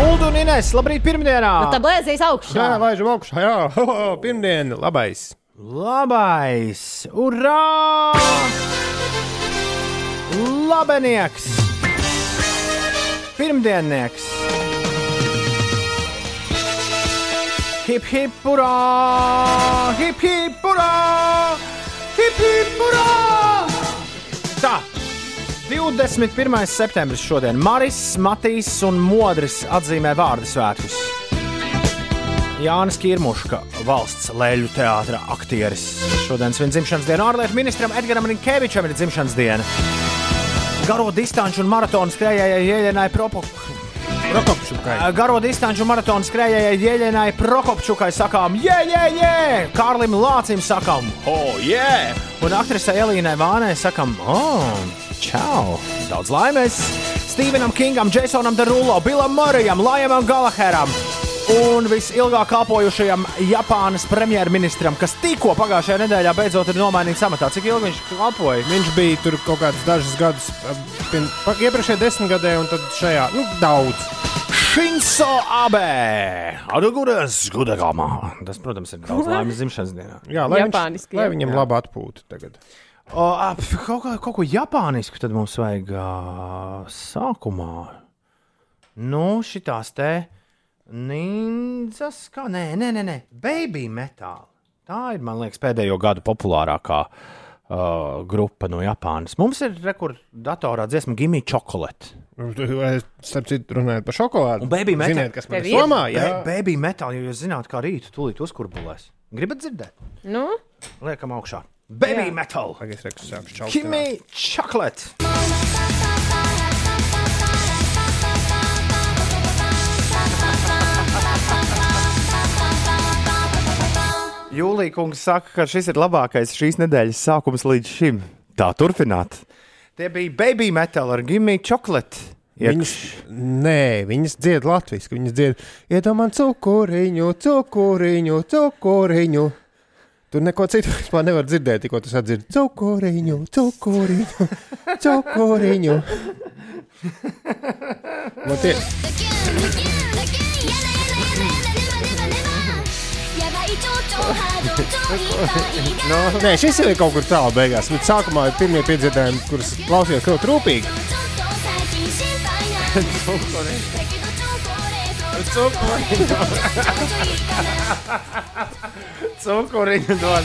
Ulu un Ines, labrīt, pirmdienā! Nu, tā blēzīs augšā. Jā, laižam augšā, jā, ho, ho, pirmdien, labais. Labais! Urā! Labenieks! Pirmdiennieks! Hip hip urā! Hip hip urā! Hip hip urā! Tā! 21. septembris šodien Maris, Matīs un Modris atzīmē vārdu svētkus. Jānis Kirmuška, valsts leļu teātra aktieris. Šodien svin dzimšanas dienu ārlietu ministram Edgars Rinkevičam ir dzimšanas diena. Garo distanču un maratonu skrejējai Jeļenai Propokopčukai. Prokopčukai. Garo distanču un maratonu skrejējai Jeļenai Prokopčukai sakām, jē, jē, jē! Kārlim Lācim sakām, oh, jē! Un aktrisei Elīnai Vānai sakām, oh, čau! Daudz laimes! Stevenam Kingam, Jasonam Derulo, Bilam Marijam, Lajamam Galaheram! Un visilgāk kalpojušajam Japānas premjerministram, kas tikko pagājušajā nedēļā beidzot ir nomainīts amatā. Cik ilgi viņš kalpoja? Viņš bija tur kaut kādus dažus gadus, iepriekšējā desmitgadē, un tad šajā, nu, daudz. Shinzo Abe! Aduguras Gudagama! Tas, protams, ir daudz laimes dzimšanas dienā. Jā, lai, Japāniski, viņš, lai jā. viņam laba atpūta tagad. O, ap, kaut, kā, kaut ko japānisku tad mums vajag uh, sākumā. Nu, šitās te ninjas, kā nē, nē, nē, nē. baby metāli. Tā ir, man liekas, pēdējo gadu populārākā uh, grupa no Japānas. Mums ir rekordatorā dziesma Gimme Chocolate. Starp citu, runājot par šokolādi. Un baby metal. Ziniet, kas man ir somā? Jā, Ba baby metāli, jo jūs zināt, kā rītu tūlīt uzkurbulēs. Gribat dzirdēt? Nu, Liekam augšā. Baby Jā. metal! Tagad es redzu, sāku šaut. Gimme Chocolate! Jūlija kungs saka, ka šis ir labākais šīs nedēļas sākums līdz šim. Tā turpināt. Tie bija baby metal ar gimme chocolate. Viņas, nē, viņas dzied latviešu. Viņas dzied, iedomājieties, cukuriņu, cukuriņu, cukuriņu. Tur neko citu vispār nevar dzirdēt, tikko tas atdzird. Cukuriņu, cukuriņu, cukuriņu. Man tie, No. nē, šis ir kaut kur tālu beigās. Bet sākumā ir pirmie piedziedājumi, kurus klausījos ļoti rūpīgi. Cukuriņu dod.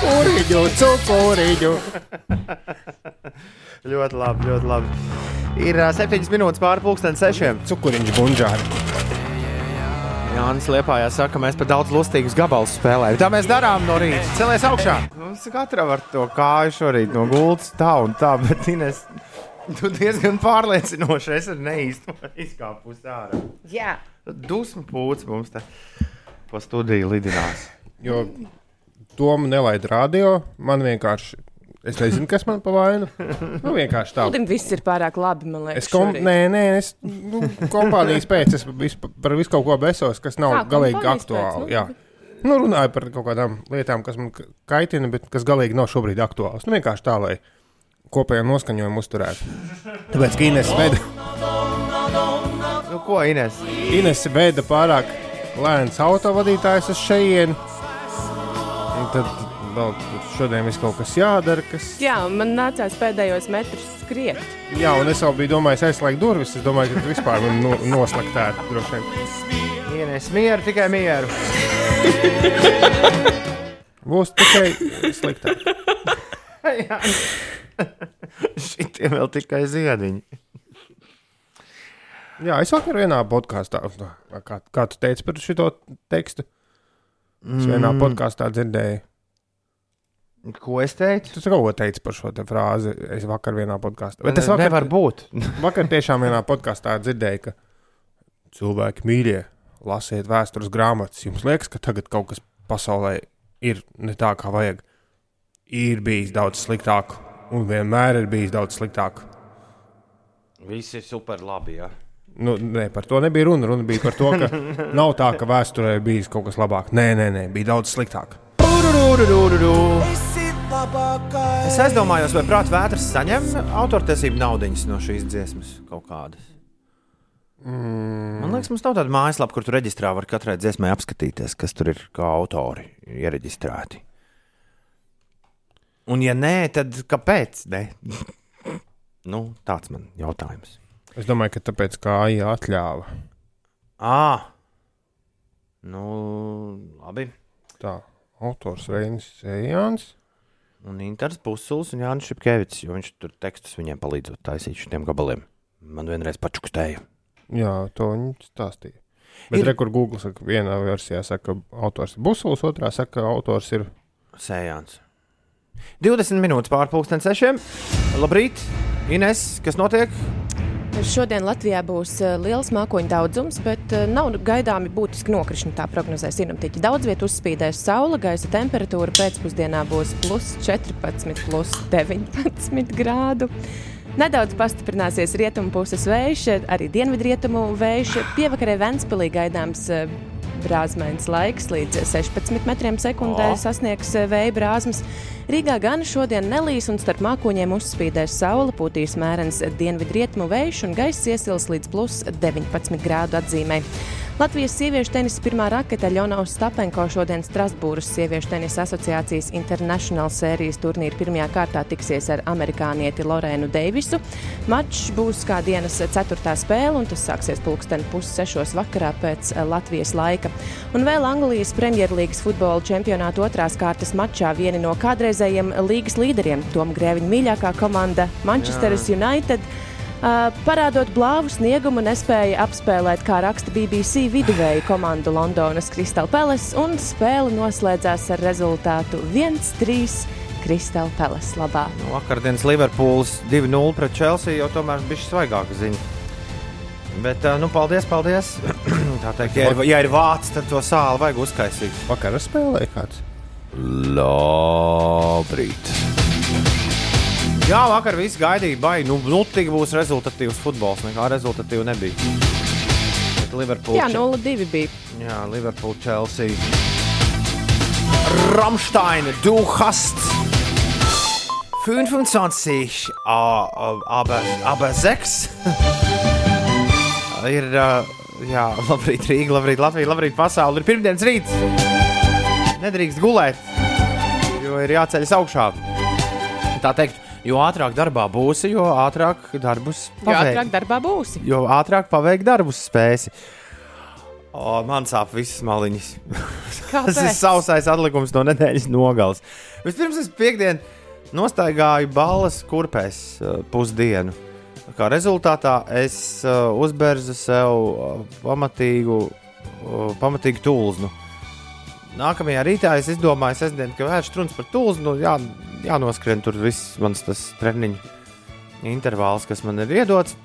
Cukuriņu, cukuriņu. ļoti labi, ļoti labi. Ir uh, 7 minūtes pāri pusdienas sešiem. Cukuriņš bunžāri. Jānis Liepājā saka, mēs par daudz lustīgus gabalus spēlējam. Tā mēs darām no rīta. Celies augšā. Mums katra var to kāju šorīt no gultas tā un tā, bet Ines, tu diezgan pārliecinoši esi neīsti izkāpus ārā. jā. Dusmu Pūts mums te pa studiju lidinās. Jo Tomu nelaid radio, man vienkārši. Es nezinu, kas man pa vainu. Nu, vienkārši tā. Ulim viss ir pārāk labi, man liekas. Es kom, šorīt. nē, nē, es nu, kompānijas pēc es vis, par visu kaut ko besos, kas nav Kā, galīgi aktuāli. pēc, nu? jā. Nu, runāju par kaut kādām lietām, kas man ka- kaitina, bet kas galīgi nav šobrīd aktuāls. Nu, vienkārši tā, lai kopējo noskaņojumu uzturētu. Tāpēc, ka Ines veda, Nu, ko, Ines? Ines veda pārāk lēns autovadītājs uz šejienu. Un Tad vēl šodien viss kaut kas jādara, kas Jā, man nācās pēdējos metrus skriet. Jā, un es vēl biju domājis, aizslēgt durvis. Es domāju, ka tas vispār man no, noslaktētu droši vien. Ines, mieru, tikai mieru. Būs tikai sliktāk. Šitie vēl tikai ziediņi. Jā, es vakar vienā podkāstā, kā, kā tu teici par šo tekstu, es vienā Mm. podkāstā dzirdēju. Ko es teicu? Tu kaut ko teici par šo te frāzi. Es vakar vienā podkāstā. Bet es vakar, nevar būt. vakar tiešām vienā podkāstā dzirdēju, ka cilvēki mīļie, lasiet vēstures grāmatas. Jums liekas, ka tagad kaut kas pasaulē ir ne tā, kā vajag. Ir bijis daudz sliktāk, un vienmēr ir bijis daudz sliktāk. Viss ir super labi. Ja? Nu, nē, par to nebija runa. Runa bija par to, ka nav tā, ka vēsturē ir bijis kaut kas labāk. Nē, nē, nē bija daudz sliktāk. Es aizdomājos, vai prāta vētras saņem autortiesību naudiņas no šīs dziesmas kaut kādas. Mm. Man liekas, mums nav tāda mājaslapa, kur tu reģistrā var katrai dziesmai apskatīties, kas tur ir kā autori iereģistrēti. Un, ja nē, tad kāpēc? Ne? nu, tāds man jautājums. Es domāju, ka tāpēc kā AIA atļāva. À, nu, labi. Tā, autors Reinis Ejāns. Un Inters Pusuls un Jānis Šepkevits, jo viņš tur tekstus viņiem palīdzot taisīt šiem gabaliem. Man vienreiz pačukstēja. Jā, to viņi stāstīja. Bet Ir- ir... kur Google saka, vienā versijā saka, ka autors ir Busuls, otrā saka, ka autors ir. Sējāns. 20 minūtes pārpusdienas sešiem. Labrīt, Ines, kas notiek? Šodien Latvijā būs eh, liels mākoņu daudzums, bet eh, nav gaidāmi būtiski nokrišņi. Tā prognozē sinoptiķi. Daudz vietu uzspīdēs saule, gaisa temperatūra pēcpusdienā būs plus 14, plus 19 grādu. Nedaudz pastiprināsies rietumu puses vējš, arī dienvidrietumu vējš. Pievakarē Ventspīlī gaidāms brāzmēns laiks līdz 16 metriem sekundē O. sasniegs eh, vēja brāzmas. Rīgā gan šodien nelīs un starp mākoņiem uzspīdēs saule, pūtīs mērens dienvidrietumu vējš un gaiss iesils līdz plus 19 grādu atzīmē. Latvijas sieviešu tenisa pirmā rakete Ļonavs Stapenko šodien Strasbūras sieviešu tenisa asociācijas International sērijas turnīra pirmajā kārtā tiksies ar amerikānieti Lorēnu Deivisu. Mačs būs kā dienas ceturtā spēle, un tas sāksies pulksten pussešos vakarā pēc eh, Latvijas laika. Un vēl Anglijas Premjerlīgas futbola čempionāta otrās kārtas mačā vieni no kādreizējiem līgas līderiem, Toma Grēviņa mīļākā komanda Manchesteras United. Uh, parādot blāvu sniegumu, nespēja apspēlēt, kā raksta BBC viduvēju komandu Londonas Crystal Palace, un spēle noslēdzās ar rezultātu 1-3 Crystal Palace labā. Nu, vakardienas Liverpools 2-0 pret Chelsea jau tomēr bija svaigāka ziņa. Bet, ā, nu, paldies, paldies. Tā teikt, ja ir, ja ir vācis, tad to sāli vajag uzkaisīt. Vakar spēlēja kāds. Labrīt! Jā, vakar viss gaidīja, vai nu, nu tik būs rezultatīvs futbols. Nekā rezultatīva nebija. Bet Liverpool, Jā, 0-2 bija. Jā, Liverpool, Chelsea. Ramstein, du hast 25, a- a- aber, aber 6. ir, jā, labrīt Rīga, labrīt Latvija, labrīt pasauli. Ir pirmdienas rīts. Nedrīkst gulēt, jo ir jāceļas augšā. Tā teikt, jo ātrāk darbā būsi, jo ātrāk darbus Jo ātrāk paveiksi. darbā būsi. Jo ātrāk paveikt darbus spēsi. O, man sāp visas maliņas. Tas ir sausais atlikums no nedēļas nogales. Vispirms es piekdienu nostaigāju balvas kurpēs uh, pusdienu. Kā rezultātā es uh, uzbērzu sev uh, pamatīgu, pamatīgu tūlznu. Nākamajā rītā es izdomāju, sestdien, ka vērš truns par tūlznu. Nu, jā, jānoskrien tur viss mans treniņu intervāls, kas man ir iedots.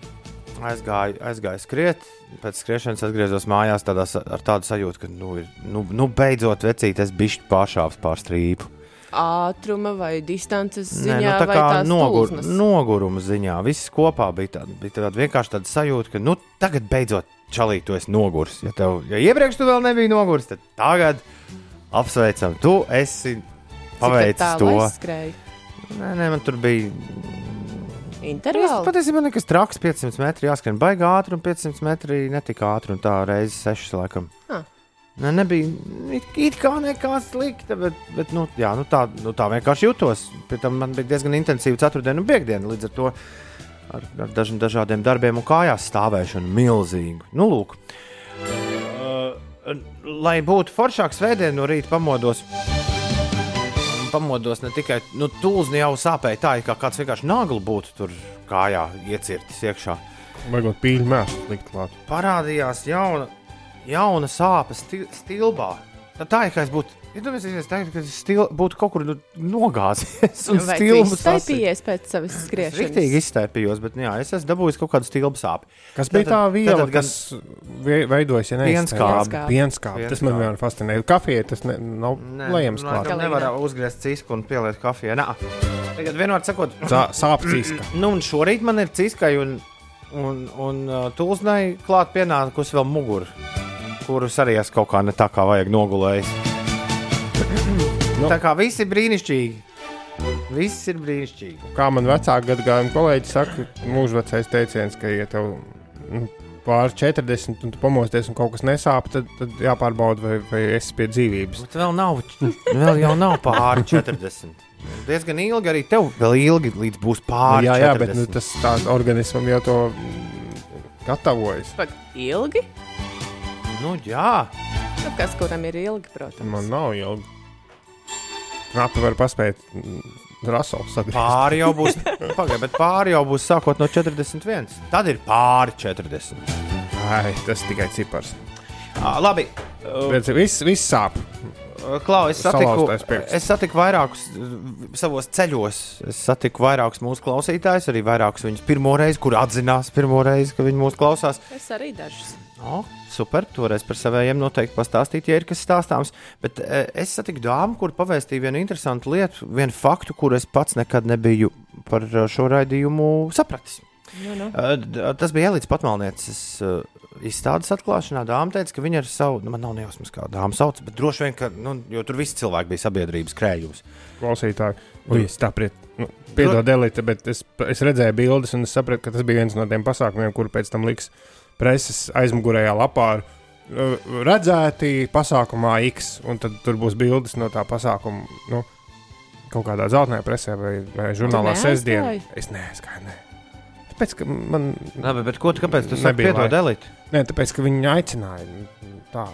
Aizgāju, aizgāju skriet, pēc skriešanas atgriezos mājās tādā, ar tādu sajūtu, ka, nu, ir, nu, nu beidzot, vecīt, es bišķi pāršāvis pār strīpu. Ātruma vai distances Nē, ziņā, nu, tā kā nogur, tūlznas? noguruma ziņā. Viss kopā bija tāda, bija tāda vienkārši tāda sajūta, ka, nu, tagad beidzot, čalīt, tu esi nogurs. Ja, tev, ja iepriekš tu vēl nebija nogurs, tad tagad apsveicam, tu esi paveicis to. aizskrēja? Nē, nē, man tur bija Intervāli. Patiesībā nekas traks, 500 metri jāskrien baigā ātri, un 500 metri netika ātri, un tā reizes 6 laikam. Ah. Ne, nebija it, it kā nekā slikta, bet, bet nu, jā, nu, tā, nu, tā vienkārši jutos. Pēc tam man bija diezgan intensīva ceturtdiena un piekdiena. Līdz ar to ar, ar daž, dažādiem darbiem un kājās stāvēšanu milzīgu. Nu, lūk. Uh, lai būtu foršāks svētdien no rīta pamodos. Pamodos ne tikai nu, tūlzni jau sāpēja tā, kā kāds vienkārši naglu būtu tur kājā iecirtis iekšā. Vajag pīļu mēslu likt klāt. Parādījās jauna, jauna sāpe sti stilbā. Tā, tā ir kā es būtu. Iedomājieties, ja ka es stil, būtu kaut kur nu, nogāzies un Vai tu stilbas iztaipījies pēc savas Es skriešanas? Rīktīgi iztaipījos, bet nu, jā, es esmu dabūjis kaut kādu stilbu sāpi. Kas bija tā viela, tātad gan- kas ve- veidojas, ja Pienskābe. neizskāba? Pienskābe. Tas man vienmēr fascinē. Kafija tas ne, nav lejams klāt. Tam nevar uzgriezt cisku un pieliet kafiju. Nā. Tagad vienmēr sakot, Sā- Sāp cīska. nu, un šorīt man ir ciskai un, un, un uh, tūlznai klāt pienākusi vēl mugura, kurus arī es kaut kā ne tā kā vajag nogulējis. Nu. Tā kā viss ir brīnišķīgi. Viss ir brīnišķīgi. Kā man vecāka gadagājuma kolēģi saka, mūžvecais teiciens, ka, ja tev nu, pāri 40 un tu pamosties un kaut kas nesāp, tad, tad jāpārbauda, vai, vai esi pie dzīvības. Bet vēl nav, vēl jau nav pāri 40. Diezgan ilgi arī tev vēl ilgi līdz būs pāri. jā, jā, 40. bet nu, tas tāds organismam jau to mm, gatavojas. Pat ilgi? Nu, jā, Nu, kas kuram ir ilgi, protams. Man nav ilgi. Knapi var paspēt mm, sagriezt. pāri jau būs. Pagaidiet, bet pāri jau būs sākot no 41. Tad ir pāri 40. Ai, tas tikai cipars. À, labi, Bet viss, viss sāp. Klau, es satiku, es satiku vairākus uh, savos ceļos. Es satiku vairākus mūsu klausītājus, arī vairākus viņus pirmo reizi, kur atzinās pirmo reizi, ka viņi mūs klausās. Es arī dažus. O, super, toreiz par saviem noteikti pastāstīt, ja ir kas stāstāms. Bet e, es satiku dāmu, kur pavēstīja vienu interesantu lietu, vienu faktu, kur es pats nekad nebiju par uh, šo raidījumu sapratis. Nu, nu. Uh, d- Tas bija Elīds Patmalnieces uh, izstādes atklāšanā. Dāma teica, ka viņa ar savu, nu, man nav nejausmas, kā dāma sauc, bet droši vien, ka, nu, jo tur visi cilvēki bija sabiedrības krējums. Klausītāji, Ui, es tāpēc, nu, piedod, Elīte, bet es, es redzēju bildes un es sapratu, ka tas bija viens no tiem pasākumiem, kur pēc tam liks preses aizmugurējā lapā. uh, Redzēti pasākumā X, un tad tur būs bildes no tā pasākuma. Nu, kaut kādā zeltainā presē vai, vai žurnālā sestdienā. Es neaizgāju. Ne. Tāpēc, ka man. Labi, bet ko tu, kāpēc tu Nebija laika. Elīti? Nē, tāpēc, ka viņi aicināja. Tā.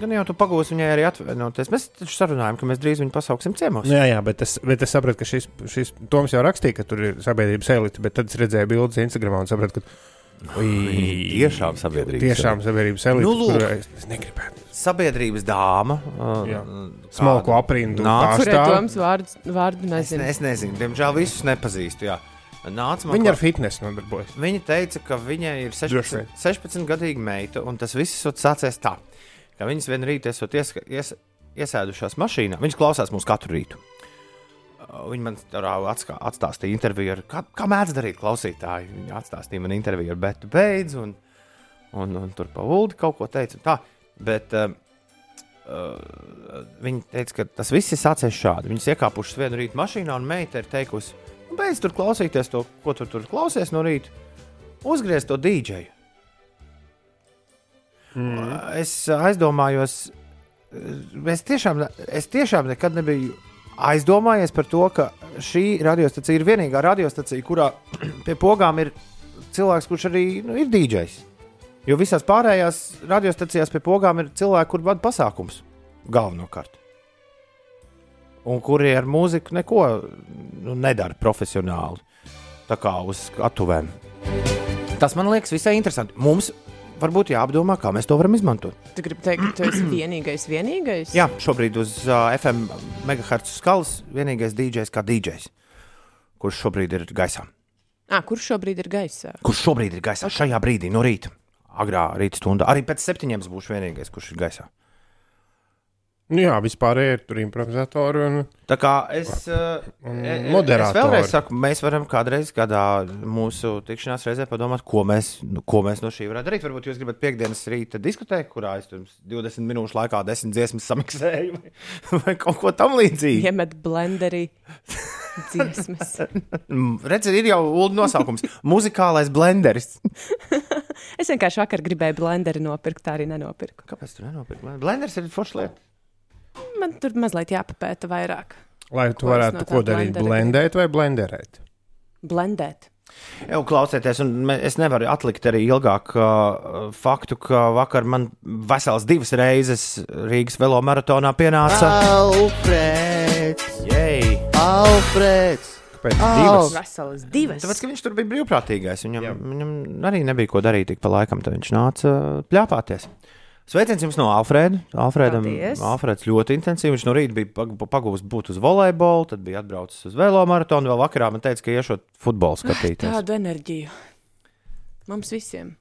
Gan jau tu pagūsi viņai arī atvainoties. Mēs taču sarunājam, ka mēs drīz viņu pasauksim ciemos. Jā, jā, bet es, bet es sapratu, ka šis, šis Toms jau rakstīja, ka tur ir sabiedrības elite, bet tad es redzēju bildes Instagram un sapratu, ka. Tiešām sabiedrības Tiešām sabiedrības elite. Nu, lūk. es, es negribētu. Sabiedrības dāma. Uh, Smalku aprindu Nāc. Toms vārdu, vārdu Es, nezinu? ne, es nezinu, diemžēl visus nepazīstu. Jā. Nāca man Viņa ar fitnesu nodarbojas. Viņa teica, ka viņai ir Droši 16, 16 gadīga meita, un tas viss sācies tā, ka viņas vienā rītā esot ies, ies, iesēdušās mašīnā. Viņas klausās mūs katru rītu. Viņa man tur atstāstīja interviju ar, kā, kā mēdz darīt klausītāji. Viņa atstāstīja man interviju ar Betu Beidzu, un, un, un tur pa Uldi kaut ko teica. Tā, bet uh, uh, viņa teica, ka tas viss ir sācies šādi. Viņas iekāpušas vienā rītā mašīnā, un meita ir teikusi, nu, beidz tur klausīties to, ko tu tur klausies no rīta. Uzgriez to dīdžeju. Mm. Es aizdomājos, es tiešām, es tiešām nekad nebiju aizdomājies par to, ka šī radiostacija ir vienīgā radiostacija, kurā pie pogām ir cilvēks, kurš arī nu, ir dīdžejs. Jo visās pārējās radiostacijās pie pogām ir cilvēki, kur vada pasākums galvenokārt. Un kuri ar mūziku neko nu, nedara profesionāli. Tā kā uz skatuvēm. Tas man liekas visai interesanti. Mums varbūt jāapdomā, kā mēs to varam izmantot. Tu gribi teikt, ka tu esi vienīgais, vienīgais? Jā, šobrīd uz uh, FM megahertz skalas vienīgais DJs kā DJs, kurš šobrīd ir gaisā. À, kurš šobrīd ir gaisā? Kurš šobrīd ir gaisā šajā brīdī no rīta? Agrā rīta stundā. Arī pēc septiņiem būšu vienīgais, kurš ir gaisā. Nu, jā, vispār ir tur improvizatori. Un... Tā kā es, uh, Un e- e- moderatori. es vēlreiz saku, mēs varam kādreiz kādā mūsu tikšanās reizē padomāt, ko mēs, nu, ko mēs no šī varētu darīt. Varbūt jūs gribat piekdienas rīta diskotēku, kurā es tur 20 minūšu laikā 10 dziesmas samiksēju vai, vai kaut ko tam līdzīgu. Iemet blenderī dziesmas. Redziet, ir jau ulu nosaukums - muzikālais blenderis. Es vienkārši vakar gribēju blenderi nopirkt, tā arī nenopirku. Kāpēc tu nenopirki? Blenders ir forša lieta. Man tur mazliet jāpapēta vairāk. Lai tu varētu no ko darīt, blendēt vai blenderēt. Blendēt. Jau klausieties, un es nevaru atlikt arī ilgāk uh, faktu, ka vakar man vesels divas reizes Rīgas velomaratonā pienāca. Alfreds! Jej! Alfreds! Kāpēc divas? Veselas divas. Tāpēc, ka viņš tur bija brīvprātīgais. Viņam, Jā. viņam arī nebija ko darīt tik pa laikam, tad viņš nāca uh, pļāpāties. Sveiciens jums no Alfrēda. Alfrēdam. Alfrēds ļoti intensīvi. Viņš no rīta bija pag- pagūs būt uz volejbolu, tad bija atbraucis uz velomaratonu. Vēl vakarā man teica, ka iešot futbolu skatīties. Tādu enerģiju. Mums visiem.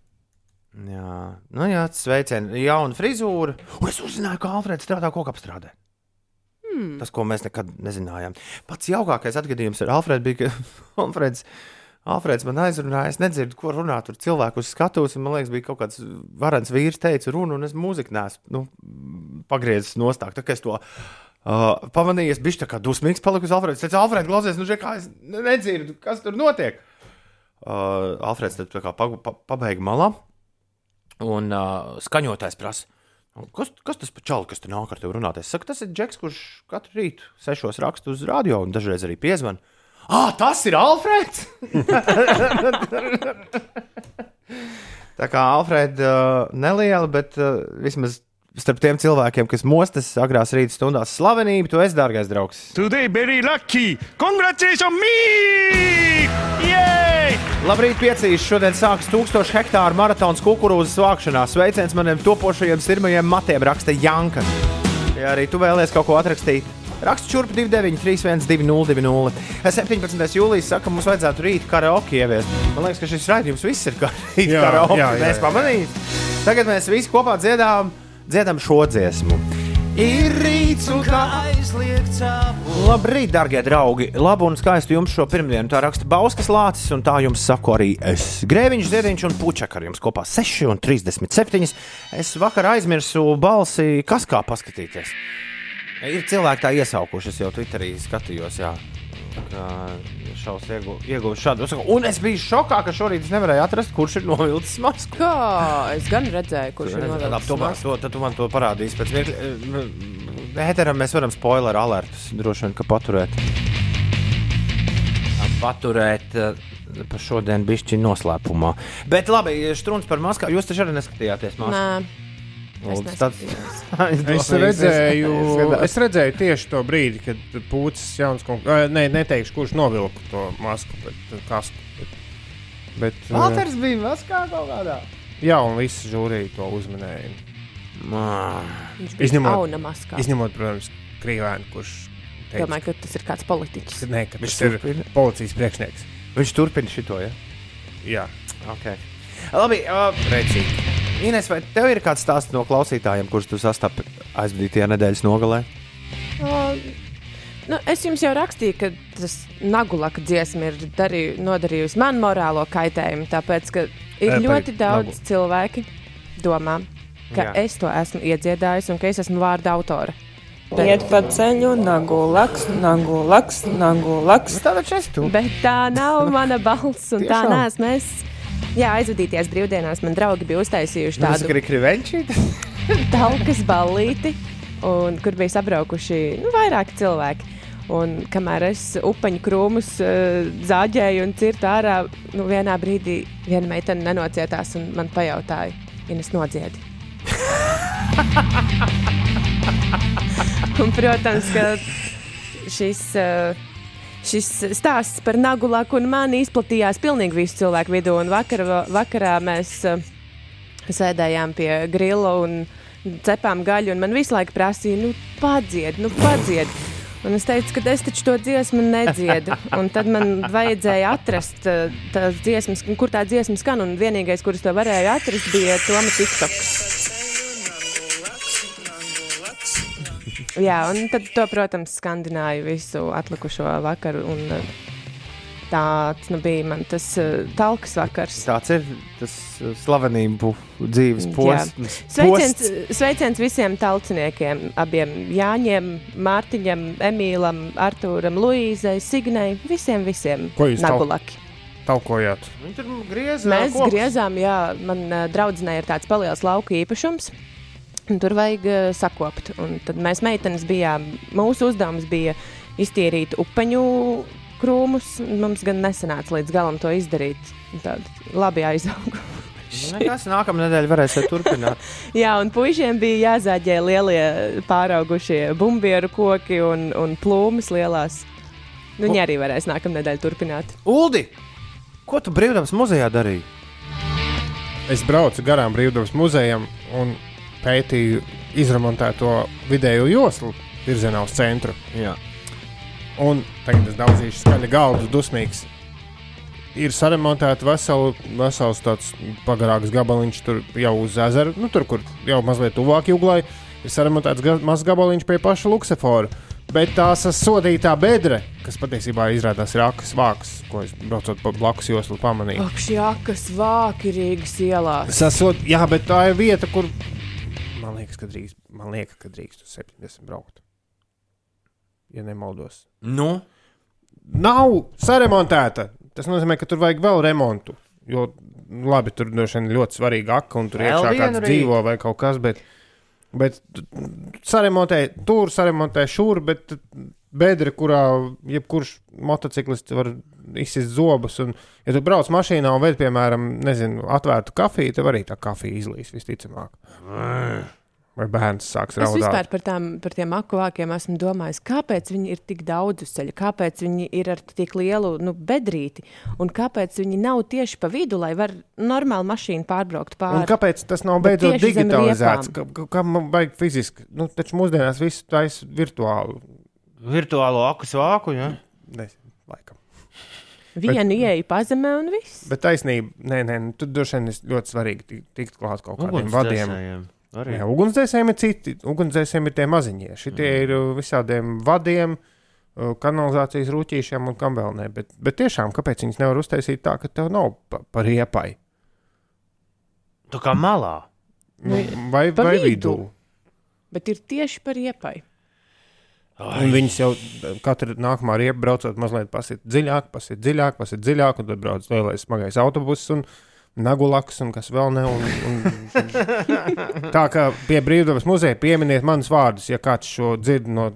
Jā, nu jā, sveiciens, jauna frizūra. Un es uzzināju, ka Alfrēds strādā kokapstrādē. Hmm. Tas, ko mēs nekad nezinājām. Pats jaukākais atgadījums ar Alfrēdu bija, ka Alfrēds, Alfrēds man aizrunāja. Es nedzirdu, ko runā tur cilvēku uz skatuves. Man liekas, bija kaut kāds varants vīrs, teica runu, un es mūziku nesu nu, pagriezis nostāk. Tā to Uh, pamanījies, bija tā kā dusmīgs palicis Alfreds. Es teicu, Alfred, klausies, nu, kā es nedzirdu, kas tur notiek. Uh, Alfreds tad pa, pa, pabeigta malā, un uh, skaņotājs prasa. "Nu, Kas, kas tas par čalu, kas te nāk ar tevi runāt? Es saku, tas ir Džeks, kurš katru rītu sešos raksta uz radio un dažreiz arī piezvan. Ah, tas ir Alfreds! Tā kā Alfrēda uh, neliela, bet uh, vismaz starp tiem cilvēkiem, kas mostas agrās rīta stundās, slavenība, tu esi dārgais draugs. Today very lucky. Congratulations me! Yay! Labrīt, piecīs! Šodien sākas 1000 hektāru maratons kukurūzas vākšanā. Sveiciens maniem topošajiem sirmajiem matiem, raksta Janka. Ja arī tu vēlies kaut ko atrakstīt, raksta šurp 293, 202, 17. jūlijas saka, mums vajadzētu rīt karaoke ieviest. Man liekas, ka šis raidījums viss ir kā rīt Jā, karaoke. jā, jā, Mēs jā. pamanījām. Tagad mēs visi kopā dziedām, dziedām šo dziesmu. Ir rīts un kā aizliegts apgūt. Labrīt, darbie draugi! Labu un skaistu jums šo pirmdienu. Tā raksta Bauskas lācis, un tā jums saku arī es. Grēviņš, Ziediņš un Puķak ar jums kopā 6 un 37. Es vakar aizmirsu balsi, kas kā paskatīties. Ir cilvēki tā iesaukuši, es jau Twitterī skatījos. Jā. Šaus ieguva šādu uzskatu. Un es biju šokā, ka šorīt es nevarēju atrast, kurš ir novilcis masku. Kā es gan redzēju, kurš ir Labi, novilcis tu, masku. to, tad tu man to parādīsi pēc mirkļa. Ēteram mēs varam spoiler alertus droši vien, ka paturēt. Paturēt eh, par šodien bišķi noslēpumā. Bet labi, Štruns par maskām. Jūs taču arī neskatījāties maskā. Nē, es Lūdzu, tad-. Es redzēju, es redzēju tieši to brīdi, kad pūcis jauns konkrēts. Nē, neteikšu, kurš novilka to masku, bet kas. Bet, bet, eh, Valters bija maskā kaut kādā. Jā, un visi žūrija to bija Izņemot-. Izņemot, protams, Krīvēnu, kurš teica, Domāju, ka tas ir kāds politiķis. ne, ka Viņš ir turpina. policijas priekšnieks. Viņš turpina šito, ja? Jā, Okay. Labi, uh, precīzi. Ines, vai tev ir kāds stāsts no klausītājiem, kurus tu sastapi aizvadītajā nedēļas nogalē? O, Nu, es jums jau rakstīju, ka tas nagulaka dziesma ir darī, nodarījusi man morālo kaitējumu. Tāpēc, ka ir Eh, ļoti daudz nagu. cilvēki domā, ka Jā. Es to esmu iedziedājis un ka es esmu vārda autora. Iet pa ceļu, nagu laks, nagu laks, nagu laks. Tā taču esi tu. Bet tā nav mana balss, un tā neesmu es. Jā, aizvadīties brīvdienās man draugi bija uztaisījuši Tas tādu krivenčī. talkas ballīti, un, kur bija sabraukuši nu, vairāki cilvēki. Un, kamēr es upeņu krūmus uh, zāģēju un cirtu ārā, nu, vienā brīdī viena meitene nenocietās un man pajautāja, ja es nodziedi. un, protams, ka šis. Uh, Šis stāsts par Nagulaku un mani izplatījās pilnīgi visu cilvēku vidū. Vakar, vakarā mēs uh, sēdējām pie grila un cepām gaļu, un man visu laiku prasīja, nu, padzied, nu, padzied. Un es teicu, ka es taču to dziesmu nedziedu. Un tad man vajadzēja atrast uh, tās dziesmas, kur tā dziesma skan. Un vienīgais, kurš to varēja atrast, bija Toma TikToks. Jā, un tad, to, protams, skandināju visu atlikušo vakaru. Un, uh, tāds nu, bija man tas uh, talks vakars. Tāds ir tas uh, slavenību dzīves posms. Sveiciens, sveiciens visiem tauciniekiem, abiem Jāņiem, Mārtiņam, Emīlam, Artūram, Luīzai, Signai, visiem, visiem. Ko jūs Nagulaki. Talkojāt. Viņi tur griez. Mēs kokus. griezām, jā, man uh, draudzenei ir tāds paliels lauka īpašums. Tur vajag uh, sakopt. Un tad mēs meitenes bijām, mūsu uzdevums bija iztīrīt upeņu krūmus. Mums gan nesanāca līdz galam to izdarīt. Tādi labi aizauga. Nekas nākamā nedēļa varēsiet turpināt. Jā, un puišiem bija jāzāģē lielie pāraugušie bumbieru koki un, un plūmes lielās. Nu, viņi arī varēs nākamā nedēļa turpināt. Uldi, ko tu brīvdabas muzejā darīji? Es braucu garām Brīvdabas muzejam un pētīju izremontēto vidējo joslu virzienā uz centru. Jā. Un tagad es daudzīšu skaļi galdu, dusmīgs. Ir saremontēta vesela, vesels tāds pagarāks gabaliņš tur jau uz ezera, nu, tur, kur jau mazliet tuvāk jūglai. Ir saremontēts ga mazs gabaliņš pie paša Luksefora. Bet tās sodītā bedre, kas patiesībā izrādās ir akas vāks, ko es braucot pa blakus joslu pamanīju. Ak, šī akas vāki Rīgas ielās. Sasod, jā, bet tā ir vieta, kur man liekas, ka drīkst, man liekas, ka drīkst uz 70 braukt. ja nemaldos. Nu, Nav saremontēta. Tas nozīmē, ka tur vajag vēl remontu. Jo, labi, tur droši vien ļoti svarīga aka, un tur Vēl iekšā kāds rītu. dzīvo vai kaut kas, bet, bet saremontē tur, saremontē šur, bet bedra, kurā jebkurš motociklists var izsist zobus. Un, ja tu brauc mašīnā un ved, piemēram, nezinu, atvērtu kafiju, tev arī tā kafija izlīs visticamāk. Vai bērns sāks Es raudāt? vispār par, tām, par tiem akuvākiem esmu domājis, kāpēc viņi ir tik daudz uz ceļa, kāpēc viņi ir ar tik lielu nu, bedrīti, un kāpēc viņi nav tieši pa vidu, lai var normāli mašīnu pārbraukt Un pāri. kāpēc tas nav beidzot digitalizēts? Kā, kā man vajag fiziski? Nu, taču mūsdienās viss taisa virtuāli. Virtuālo aku svāku. Ja? Nezinu, laikam. Vienu ieeju pazemē un viss. Bet taisnība, nē, nē, nu, tur droši vien ir ļoti svarīgi ti- tikt klāt kaut kādiem vadiem. Ugunsdzēsējiem. Arī. Jā, ugunsdzēsējiem ir citi. Ugunsdzēsējiem ir tie maziņie. Šitie Mhm. ir uh, visādiem vadiem, uh, kanalizācijas rūtīšiem un kam vēl ne. Bet, bet tiešām, kāpēc viņas nevar uztaisīt tā, ka tev nav pa, pa riepai? Tu kā malā. Nu, Nu, vai pa vai vidu. vidū? Bet ir tieši par iepai. Un viņas jau katru nākamā riepu braucot, mazliet pasiet dziļāk, pasiet dziļāk, pasiet dziļāk, un tad brauc lielais smagais autobuss un nagulaks un kas vēl ne. Un, un, tā kā pie brīvdabas muzeja pieminiet manus vārdus, ja kāds šo dzird no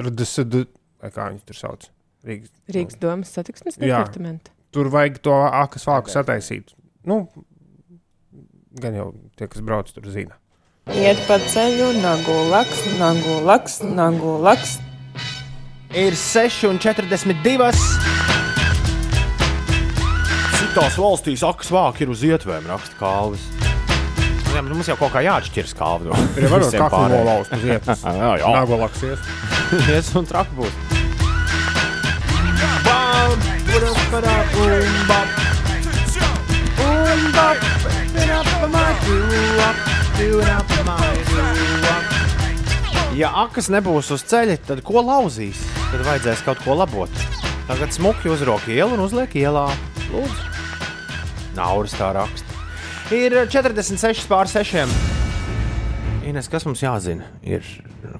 RDSD, vai kā viņas tur sauc. Rīgas. Rīgas domas satiksmes departamenta. Tur vajag to akas vāku sataisīt. Nu, gan jau tie, kas brauc, tur zina. Iet pa ceļu, nagu laks, nagu laks, nagu laks. Ir 6,42. Citās valstīs akas vāki ir uz ietvēm, raksta Kalvis. Jā, bet mums jau kaut kā jāatšķiras kalvi. Tur jau var kaklu nolauzt uz vietas. Jā, jā. Nagulaks ies. Ies un traki būs. Ja akas nebūs uz ceļa, tad ko lauzīs? Tad vajadzēs kaut ko labot. Tagad smuki uzrok ielu un uzliek ielā. Lūdzu. Nauris tā raksta. Ir 46 pār 6. Ines, kas mums jāzina? Ir,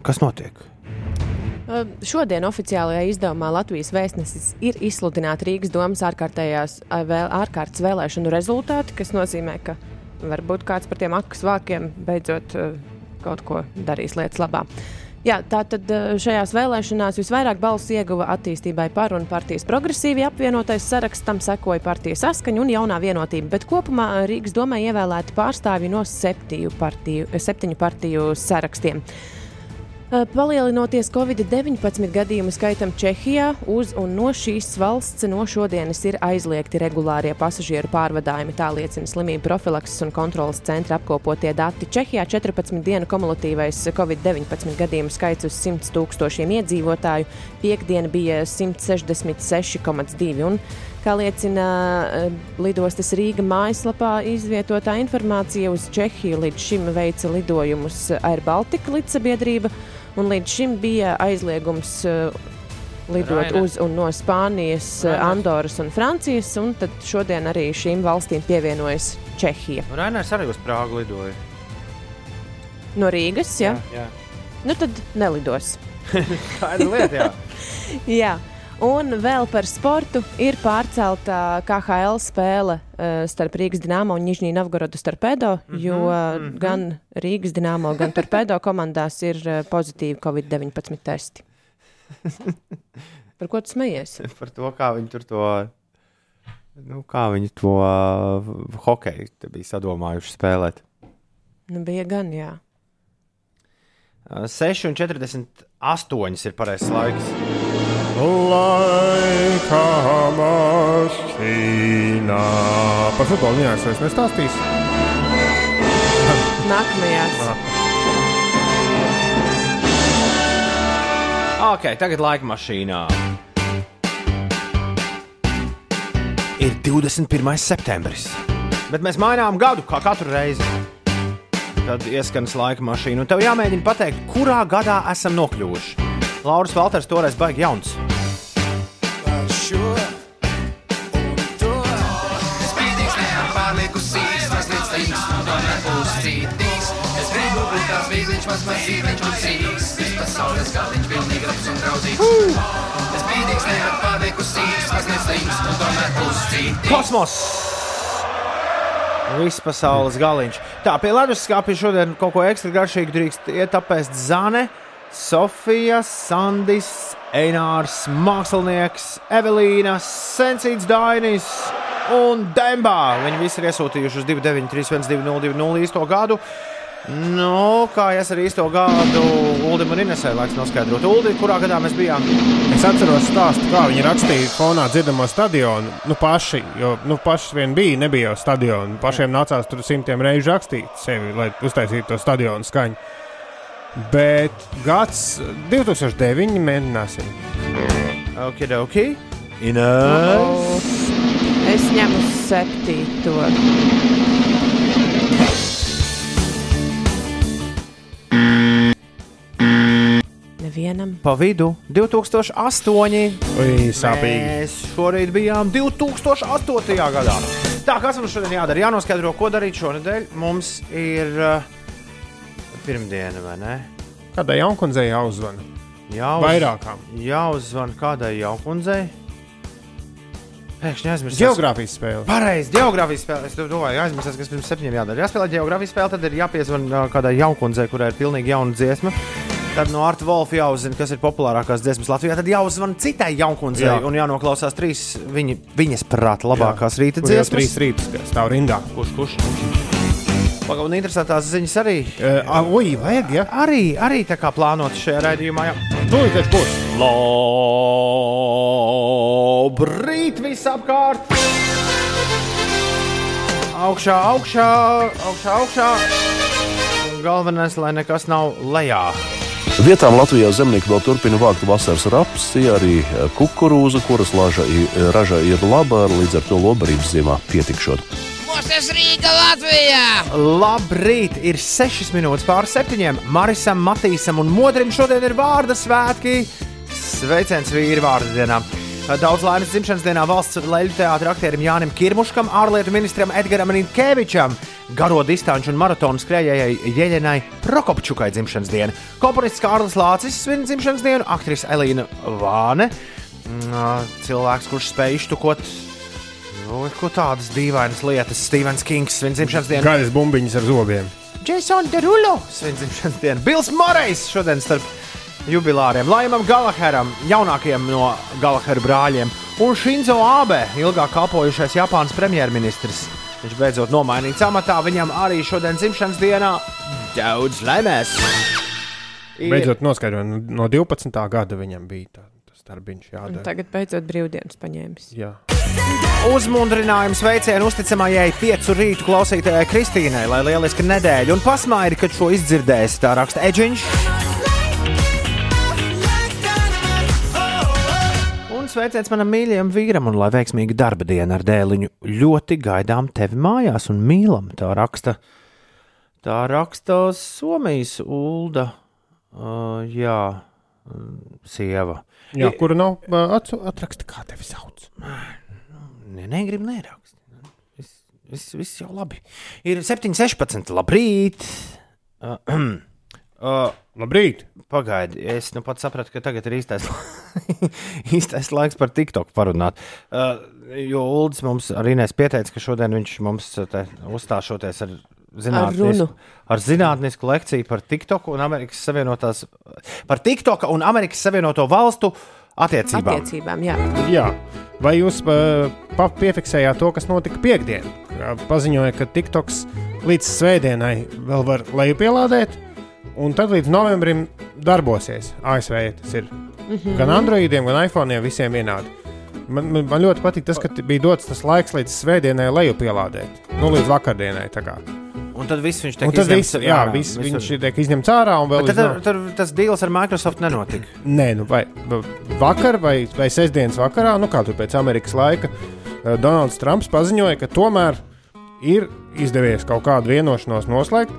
kas notiek? Šodien oficiālajā izdevumā Latvijas vēstnesis ir izsludināta Rīgas domas ārkārtas vēlēšanu rezultāti, kas nozīmē, ka varbūt kāds par tiem akas vākiem beidzot uh, kaut ko darīs lietas labā. Jā, tātad uh, šajās vēlēšanās visvairāk balsu ieguva attīstībai par un partijas progresīvi apvienotais saraksts, tam sekoja partijas saskaņa un jaunā vienotība, bet kopumā uh, Rīgas domē ievēlēti pārstāvji no septiņu partiju, septiņu partiju sarakstiem. Palielinoties Covid-19 gadījumu skaitam Čehijā, uz un no šīs valsts no šodienas ir aizliegti regulārie pasažieru pārvadājumi. Tā liecina slimību profilakses un kontrolas centra apkopotie dati. Čehijā 14 dienu kumulatīvais Covid-19 gadījumu skaits uz 100 tūkstošiem iedzīvotāju, piekdiena bija 166,2. un Kā liecina lidostas Rīga mājaslapā izvietotā informācija, uz Čehiju līdz šim veica lidojumus Air Baltica līdzsabiedrība, un līdz šim bija aizliegums uh, lidot Rainer. uz un no Spānijas, uh, Rainer. Andoras un Francijas, un tad šodien arī šīm valstīm pievienojas Čehija. Rainers arī uz Prāgu lidoja. No Rīgas, ja? jā. Nu tad nelidos. Kāda lieta? Jā. Jā. Un vēl par sportu ir pārcelta KHL spēle uh, starp Rīgas dīnāmo un Nižņī Novgorodu starpēdo, mm -hmm, jo uh, gan Rīgas dīnāmo, gan turpēdo komandās ir uh, pozitīvi Covid-19 testi. Par ko tu smejies? Par to, kā viņi tur to. Nu, kā viņi to uh, hokeju bija sadomājuši spēlēt. Nu, bija gan, jā. Uh, 6,48 ir pareizais laiks. Laika mašīnā. Par futbolu viņās vairs nestāstīs. Nākamajās. Ok, tagad laika mašīnā. Ir 21. septembris. Bet mēs mainām gadu kā katru reizi. Tad ieskanas laika mašīna. Un tev jāmēģina pateikt, kurā gadā esam nokļuvuši. Lauris Valters toreiz baigi jauns. Kosmos! Viss pasaules galiņš. Tā, pie leduskapja šodien kaut ko ekstra garšīgu drīkst iet apēst Zane, Sofija, Sandis, Einārs, Mākslinieks, Evelīna, Sensīts Dainis un Dembā. Viņi visi ir iesūtījuši uz 293, 1202 īsto gadu. Nu, kā es ar īsto gadu Ulim un Inesē laiks noskaidrot. Uli, kurā gadā mēs bijām? Es atceros stāstu, kā viņi rakstīja fonā dzirdamo stadionu. Nu, paši, jo nu, paši vien bija, nebija jau stadionu. Pašiem nācās tur simtiem reižu rakstīt sevi, lai uztaisītu to stadionu skaņu. Bet gads 2009 mēģināsim. Ok, ok. Ines. Es ņemu septīto. Nevienam. Pa vidu 2008. Ui, sāpīgi. Mēs šorīt bijām 2008. gadā. Tā, kas mums šodien jādara? Jānoskaidro, ko darīt šonadēļ. Mums ir uh, pirmdiena, vai ne? Kādai jaunkundzei jāuzvana? Jāuz, Vairākām. Jāuzzvan kādai jaukundzei. Pēkšņi aizmirsu. Geogrāfijas spēle. Pareizi, geogrāfijas spēle. Es domāju, aizmirsu, kas pirms septiņiem jādara. Jāspēlē geogrāfijas spēle, tad ir jāpiezvan ā, kādai jaukundzei, kurai ir pilnīgi jauna dziesma. Tad no Arta Volfa jāuzzina, kas ir populārākās dziesmas Latvijā. Tad jāuzzvan citai jaunkundzei Jā. un jānoklausās trīs viņa, viņas prāta labākās Jā. rīta dziesmas. trīs rītus kas stāv rindā. Kurš, kurš? Pagaidām, un interesantās ziņas arī. Uh, ui, vajag, ja? Arī, arī tā kā plānotas šajā raidījumā. Jā. Tūlīt taču būs. Labrīt, visapkārt! Augšā, augšā, augšā, augšā. Galvenais, lai nekas nav lejā. Vietām Latvijā zemnieki vēl turpina vākt vasaras rapsi, arī eh, kukurūzu, kuras laža, i- raža ir laba, līdz ar to lobarības ziemā pietikšot. Mūsu Rīga Latvijā! Labrīt! Ir 6 minūtes pār 7. Marisam, Matīsam un Modrim šodien ir vārda svētki. Sveiciens vīri vārdu dienā! Daudz laimes dzimšanas dienā valsts leļu teātra aktierim Jānim Kirmuškam, ārlietu ministram Edgaram Rinkevičam, garo distanču un maratonu skrejējai Jeļenai Prokopčukai dzimšanas dienu. Komponists Kārlis Lācis svin dzimšanas dienu, aktrise Elīna Vāne, mm, cilvēks, kurš spēj iztukot nu, ko tādas dīvainas lietas. Stevens Kings svin dzimšanas dienu. Gaļas bumbiņas ar zobiem. Jason Derulo svin dzimšanas dienu. Bils Morejs šodien starp jubilāriem. Laimam Galaheram, jaunākajam no Galahera brāļiem. Un Shinzo Abe, ilgāk kalpojušais Japānas premjerministrs. Viņš beidzot nomainīts amatā. Viņam arī šodien dzimšanas dienā daudz laimēs. Beidzot, noskaidroju, nu, no 12. gada viņam bija tā, darbiņš Un jādara. tagad beidzot brīvdienas paņēmis. Jā. Uzmundrinājums veicienu uzticamajai piecu rītu klausītājai Kristīnai, lai lieliska nedēļa un pasmaidi, kad šo izdzirdēs. Tā raksta Edžiņš. Un sveiciens manam mīļajam vīram, un lai veiksmīga darba diena ar dēliņu. Ļoti gaidām tevi mājās un mīlam. Tā raksta, tā raksta Somijas Ulda. Uh, jā, sieva. Jā, kura nav atraksta, kā tevi sauc. Ne, negribu nerakstīt. Viss, viss, viss jau labi. Ir 7,16. Labrīt! Uh, uh, Labrīt! Pagaidi, es nu pat sapratu, ka tagad ir īstais, īstais laiks par TikTok parunāt. Uh, jo Ulas mums arī nes pieteica, ka šodien viņš mums uzstāšoties ar zinātnisku, runu. ar zinātnisku lekciju par TikTok un Amerikas Savienotās, par TikTok un Amerikas Savienoto valstu attiecībām. Attiecībām, jā. Jā. Vai jūs uh, piefiksējāt to, kas notika piekdien? Paziņoja, ka TikToks līdz svētdienai vēl var lejupielādēt, un tad līdz novembrim darbosies. ASV tas ir mm -hmm. gan Androidiem, gan iPhone visiem vienādi. Man, man, man ļoti patīk tas, ka bija dots tas laiks līdz svētdienai lejupielādēt. Nu, līdz vakardienai. Un tad viss viņš tiek tad izņemts viss, jā, ārā, viss, visur. viņš tiek izņemts ārā līdz tad, nav- tad tas deals ar Microsoft nenotika. Nē, nu vai va- vakar vai, vai sestdienas vakarā, nu kā tur pēc Amerikas laika, eh, Donalds Trumps paziņoja, ka tomēr ir izdevies kaut kādu vienošanos noslēgt.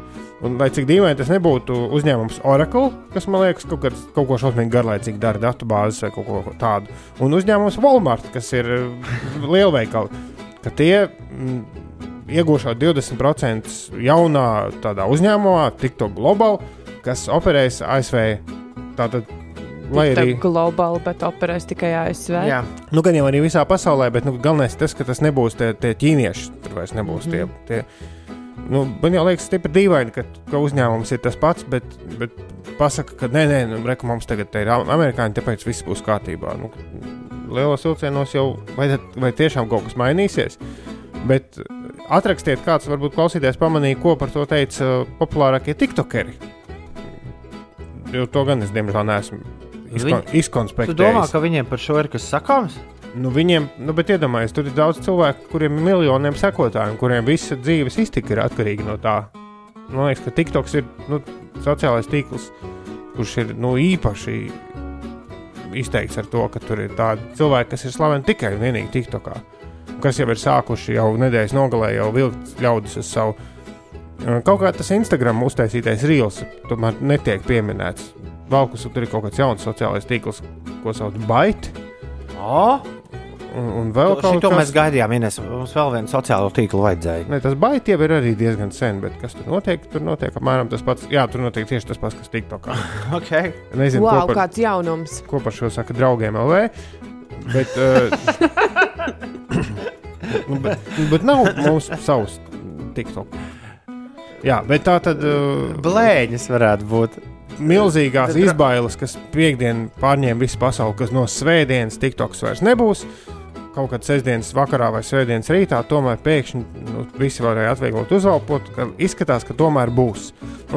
Un, lai cik dīvaini tas nebūtu uzņēmums Oracle, kas man liekas kaut, kāds, kaut ko šausmīgi garlaicīgi dara, datubāzes vai kaut ko tādu, un uzņēmums Walmart, kas ir eh, lielveikali, ka tie mm, iegūšot 20% jaunā tādā uzņēmumā, TikTok Global, kas operēs ASV Tātad, lai Tā arī. globāli, bet operēs tikai ASV. Jā, Nu, gan jau arī visā pasaulē, bet nu, galvenais ir tas, ka tas nebūs tie, tie ķīnieši. Tur vairs nebūs tie. tie nu, man jau liekas, stipri dīvaini, ka, ka uzņēmums ir tas pats, bet, bet pasaka, ka nē, nē, nu, reku, mums tagad ir am- amerikāņi, tāpēc viss būs kārtībā. Nu, lielos vilcienos jau vai, vai tiešām kaut kas mainīsies. Bet atrakstiet, kāds varbūt klausītājs pamanīja, ko par to teica populārākie tiktokeri. Jo to gan es diemžēl neesmu izkon, Viņi- Tu izkonspektējis. domā, ka viņiem par šo ir kas sakāms? Nu, viņiem, nu, bet iedomājieties, tur ir daudz cilvēku, kuriem ir miljoniem sekotāju, kuriem visa dzīves iztika ir atkarīga no tā. Man liekas, ka TikToks ir nu, sociālais tīkls, kurš ir nu, īpaši izteikts ar to, ka tur ir tādi cilvēki, kas ir slaveni tikai un vienīgi TikTokā. Kas jau ir sākuši jau nedēļas nogalē, jau vilkt ļaudis uz savu. Kaut kā tas Instagram uztaisītais reels tomēr netiek pieminēts. Valkus tur ir kaut kāds jauns sociālais tīkls, ko sauc par Baiti. O, Un, un vēl kaut to mēs kas gaidījām, Ines. Mums vēl vienu sociālo tīklu vajadzēja. Ne, tas baigi jau ir arī diezgan sen, bet kas tur notiek? Tur notiek apmēram tas pats. Jā, tur notiek tieši tas pats, kas TikTokā. Okay. Nezinu, Wow, ko, par, kāds jaunums! ko par šo saka draugiem LV. Bet, uh, nu, bet, bet nav mums savs TikTok. Jā, bet tā tad uh, Blēņas varētu būt. milzīgās izbailes, kas piekdien pārņēma visu pasauli, kas no svētdienas TikToks vairs nebūs. Kaut kad sestdienas vakarā vai svētdienas rītā, tomēr pēkšņi nu, visi varēja atvieglot uzvalpot, ka izskatās, ka tomēr būs.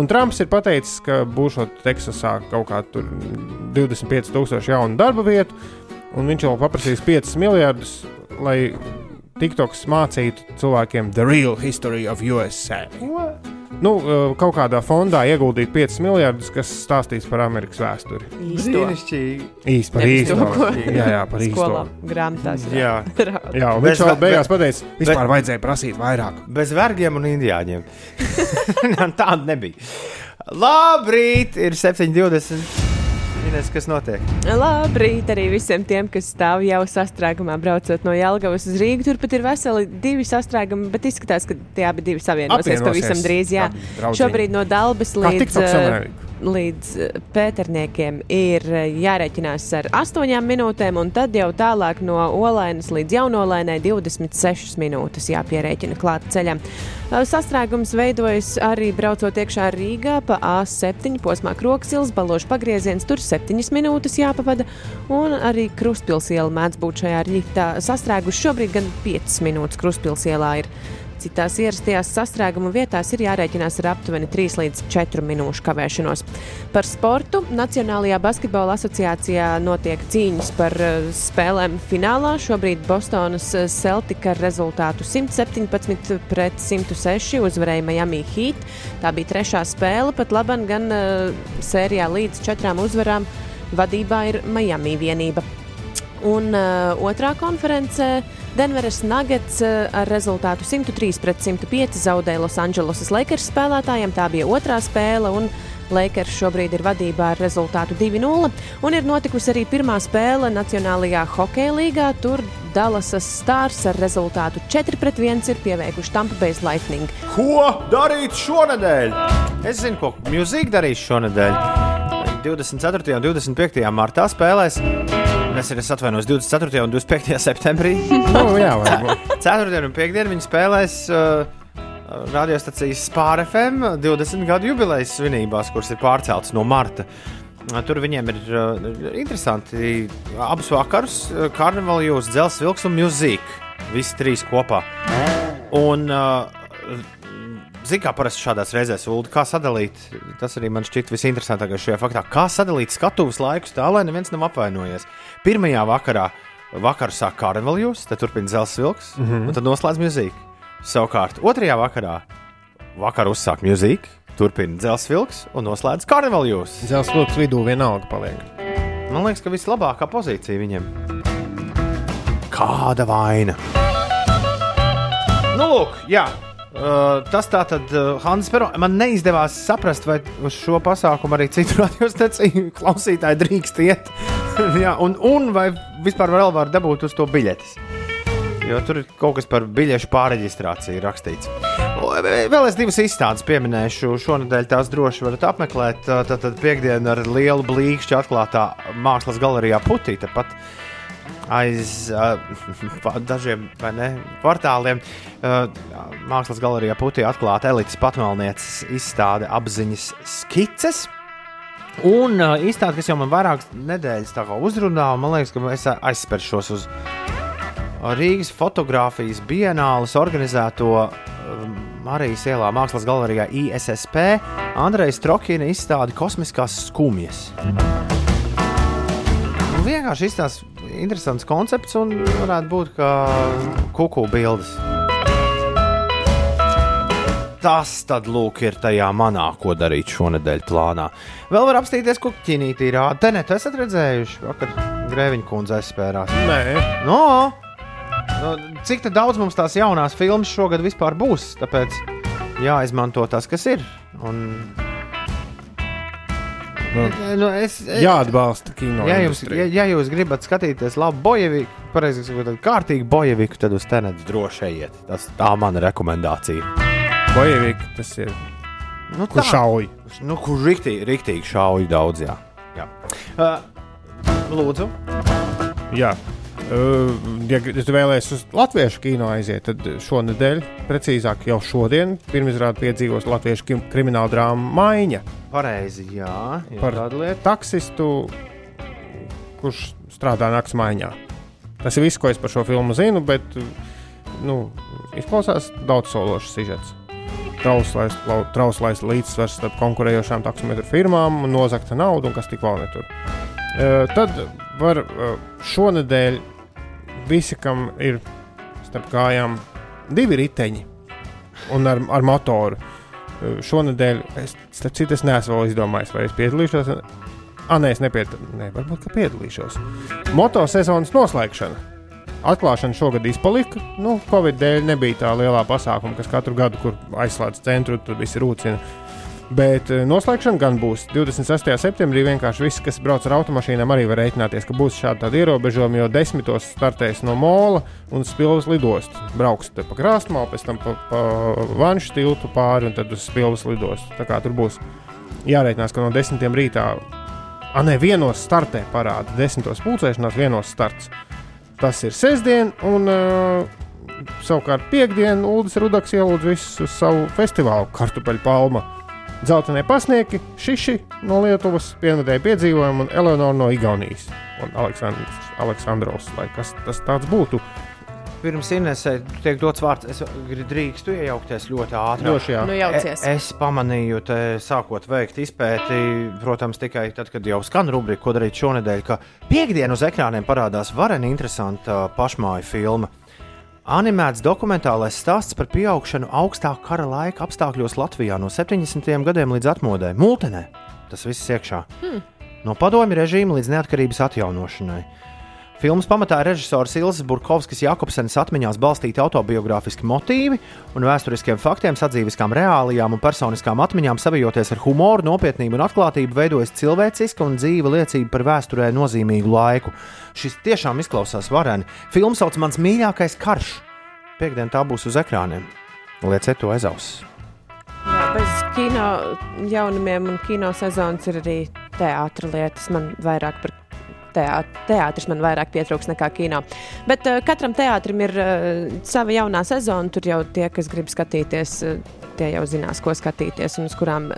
Un Trumps ir pateicis, ka būs Teksasā kaut kāda 25,000 jaunu darba vietu, un viņš vēl paprasīs 5 miljardus, lai TikToks mācītu cilvēkiem the real history of USA. Nu, uh, kaut kādā fondā ieguldīt 5 miljardus, kas stāstīs par Amerikas vēsturi. Brīnišķīgi. Īsti par īsto. Jā, jā, par īsto. Grāmatās. Jā. Jā, un Bez viņš vēl beigās pateica, vispār vajadzēja prasīt vairāk. Bez vergiem un indiāņiem. Tāda nebija. Labrīt, ir 7,20. Ines, kas notiek? Labrīt arī visiem tiem, kas stāv jau sastrēgumā, braucot no Jālgavas uz Rīgu. Turpat ir veseli divi sastrēgumi, bet izskatās, ka tie abi savienosies pavisam drīz. Jā. Šobrīd no Dalbas Kā līdz? Līdz eh, Pēterniekiem ir eh, jārēķinās ar 8 minūtēm, un tad jau tālāk no Olainas līdz Jaunolēnai 26 minūtes jāpierēķina klāt ceļam. Eh, Sastrēgums veidojas arī braucot iekšā Rīgā pa A7 posmā Kroksils, balošu pagrieziens, tur 7 minūtes jāpavada, un arī Kruspilsiela mēdz būt šajā rītā sastrēguši. Šobrīd gan 5 minūtes Kruspilsielā ir. Citās ierastajās sastrēguma vietās ir jārēķinās ar aptuveni 3 līdz 4 minūšu kavēšanos. Par sportu Nacionālajā basketbola asociācijā notiek cīņas par eh, spēlēm finālā. Šobrīd Bostonas eh, Celtic ar rezultātu 117 pret 106 uzvarēja Miami Heat. Tā bija trešā spēle, pat labam gan uh, sērijā līdz četrām uzvarām vadībā ir Miami vienība. Un uh, otrā konferencē Denveras Nuggets uh, ar rezultātu 103 pret 105 zaudēja Losandželosas Lakers spēlētājiem. Tā bija otrā spēle, Lakers šobrīd ir vadībā ar rezultātu 2-0. Un ir notikusi arī pirmā spēle Nacionālajā hokeja līgā. Tur Dallasas Stars ar rezultātu 4 pret 1 ir pieveikuši Tampa Bay Lightning. Ko darīt šonadēļ? Es zinu, ko mūzika darīs šonadēļ. 24. un 25. martā spēlēs. Es arī atvainojos 24. un 25. septembrī. Nu, jā, varbūt. Ceturtdien un piekdien viņi spēlēs uh, radiostacijas Spāra FM 20 gadu jubilejas svinībās, kuras ir pārceltas no marta. Uh, Tur viņiem ir uh, interesanti abus vakarus uh, - karnevāla jūs, dzelzs, vilks un mūzika. Visi trīs kopā. Un, uh, Ziniet, kā parasti šādās reizēs, Ulu, kā sadalīt, tas arī man šķiet visinteresantākais šajā faktā. Kā sadalīt skatuves laikus tā, lai neviens nav apvainojies. Pirmajā vakarā, vakarā sāk karnevāls, tad turpina dzelzs vilks, mm -hmm. un tad noslēdz mūzika. Savukārt, otrajā vakarā, vakarā uzsāk mūzika, turpina dzelzs vilks un noslēdz karnevāls. Zelts lūks vidū vienalga paliek. Man liekas, ka vislabākā pozīcija viņam. Kāda vaina? Nu, lūk, jā. Uh, tas tā tad uh, Hannes Pero. Man neizdevās saprast, vai uz šo pasākumu arī citu radiostaciju klausītāji drīkst iet. jā, un, un vai vispār vēl var dabūt uz to biļetes. Jo tur ir kaut kas par biļešu pārreģistrāciju rakstīts. O, Vēl es divas izstādes pieminēšu. Šonadēļ tās droši varat apmeklēt. Tad, tad piekdiena ar lielu blīkšķi atklātā mākslas galerijā Putī. Tepat aiz uh, dažiem ne, kvartāliem uh, mākslas galerijā Putī atklāta elites patvēlnieces izstāde apziņas skices. Un uh, izstāde, kas jau man vairākas nedēļas uzrunā, un man liekas, ka es aizsperšos uz Rīgas fotografijas bienāles organizēto um, Marijas ielā mākslas galerijā ISSP Andrejas Trokina izstādi Kosmiskās skumjas. Nu, vienkārši izstāsta interesants koncepts un varētu būt kā kuku bildes. Tas tad lūk ir tajā manā, ko darīt šonadēļ plānā. Vēl var apstīties, ko ķinītī rāda. Te ne, tu esat redzējuši, vakar Grēviņa kundze aizspērās. Nē, No! Nu, Cik daudz mums tās jaunās filmas šogad vispār būs? Tāpēc jāizmanto tas, kas ir. Un... Nu, Nu, es, jāatbalsta kino. Ja industrija. ja, ja jūs gribat skatīties labu bojeviku, pareizi sakot, kārtīgu bojeviku, tad uz tenets droši ejiet. Tas tā mana rekomendācija. Bojevīgi tas ir. Nu, Kur šauj? Nu, kur riktīgi, riktīgi šauj daudz, jā. jā. Uh, lūdzu. Jā. Ja vēlēsies uz latviešu kino aiziet, tad šonadēļ, precīzāk jau šodien, pirmizrādi piedzīvos latviešu krimināla drāma Maiņa Pareizi, jā. par taksistu, kurš strādā naktas maiņā. Tas ir viss, ko es par šo filmu zinu, bet nu, izklausās daudz sološs sižets. Trauslais, trauslais līdzsvars starp konkurējošām taksometru firmām, nozagta nauda un kas tik vēl netur. Uh, tad var uh, šonadēļ visi, kam ir starp kājām divi riteņi un ar, ar motoru. Uh, šonadēļ, es, starp citu, es neesmu vēl izdomājis, vai es piedalīšos. Ah, nē, es nepiedalīšos. Nē, varbūt, ka piedalīšos. Motosezonas noslēgšana. Atklāšana šogad izpalika. Nu, Covid dēļ nebija tā lielā pasākuma, kas katru gadu, kur aizslēdz centru, tur viss rūcina. Bet eh, noslēgšana gan būs 26. septembrī. Vienkārši viss, kas brauc ar automašīnām, arī var rēķināties, ka būs šādi ierobežojumi, jo desmitos startēs no mola un spilvas lidostu. Brauks pa krāsmā, pēc tam pa, pa vanšu tiltu pāri un tad uz spilvas lidostu. Tā kā tur būs jārēķinās, ka no desmitiem rītā, ah, nē, vienos startē parāda, desmitos pulcēšanās, vienos starts. Tas ir sestdien, un uh, savukārt piekdienā Ulris Rudaks ielūdz visus uz savu festivālu kartupeļu palmu. Zeltenie pasnieki, Šiši no Lietuvas, pienvedēja piedzīvojumu, un Eleonora no Igaunijas. Un Aleksandrs, Aleksandrovs, lai kas tas tāds būtu. Pirms Inesē tiek dots vārds, es drīkstu iejaukties ļoti ātri. Droši jā. Nu, jaucies. E- Es pamanīju, te, sākot veikt izpēti, protams, tikai tad, kad jau skan rubrika, ko darīt šonadēļ, ka piekdienas uz ekrāniem parādās varena interesanta pašmāju filma. Animēts dokumentālais stāsts par pieaugšanu augstā kara laika apstākļos Latvijā no 70. gadiem līdz atmodē, Multenē. Tas viss iekšā. Hmm. No padomju režīma līdz neatkarības atjaunošanai. Filmas pamatā režisors Ilzas Burkovskis Jakobsenes atmiņās balstīti autobiogrāfiski motīvi un vēsturiskiem faktiem, sadzīviskām reālijām un personiskām atmiņām savijoties ar humoru, nopietnību un atklātību, veidojas cilvēciska un dzīva liecība par vēsturē nozīmīgu laiku. Šis tiešām izklausās vareni. Filma sauc Mans mīļākais karš. Piektdien tā būs uz ekrāniem. Lieciet to aiz auss. Bez kino jaunumiem un kino sezonas ir arī teātris lietas. Man vairāk par teāt- teātris man vairāk pietrūks nekā kino. Bet uh, katram teātrim ir uh, sava jaunā sezona. Tur jau tie, kas grib skatīties, uh, tie jau zinās, ko skatīties un uz kurām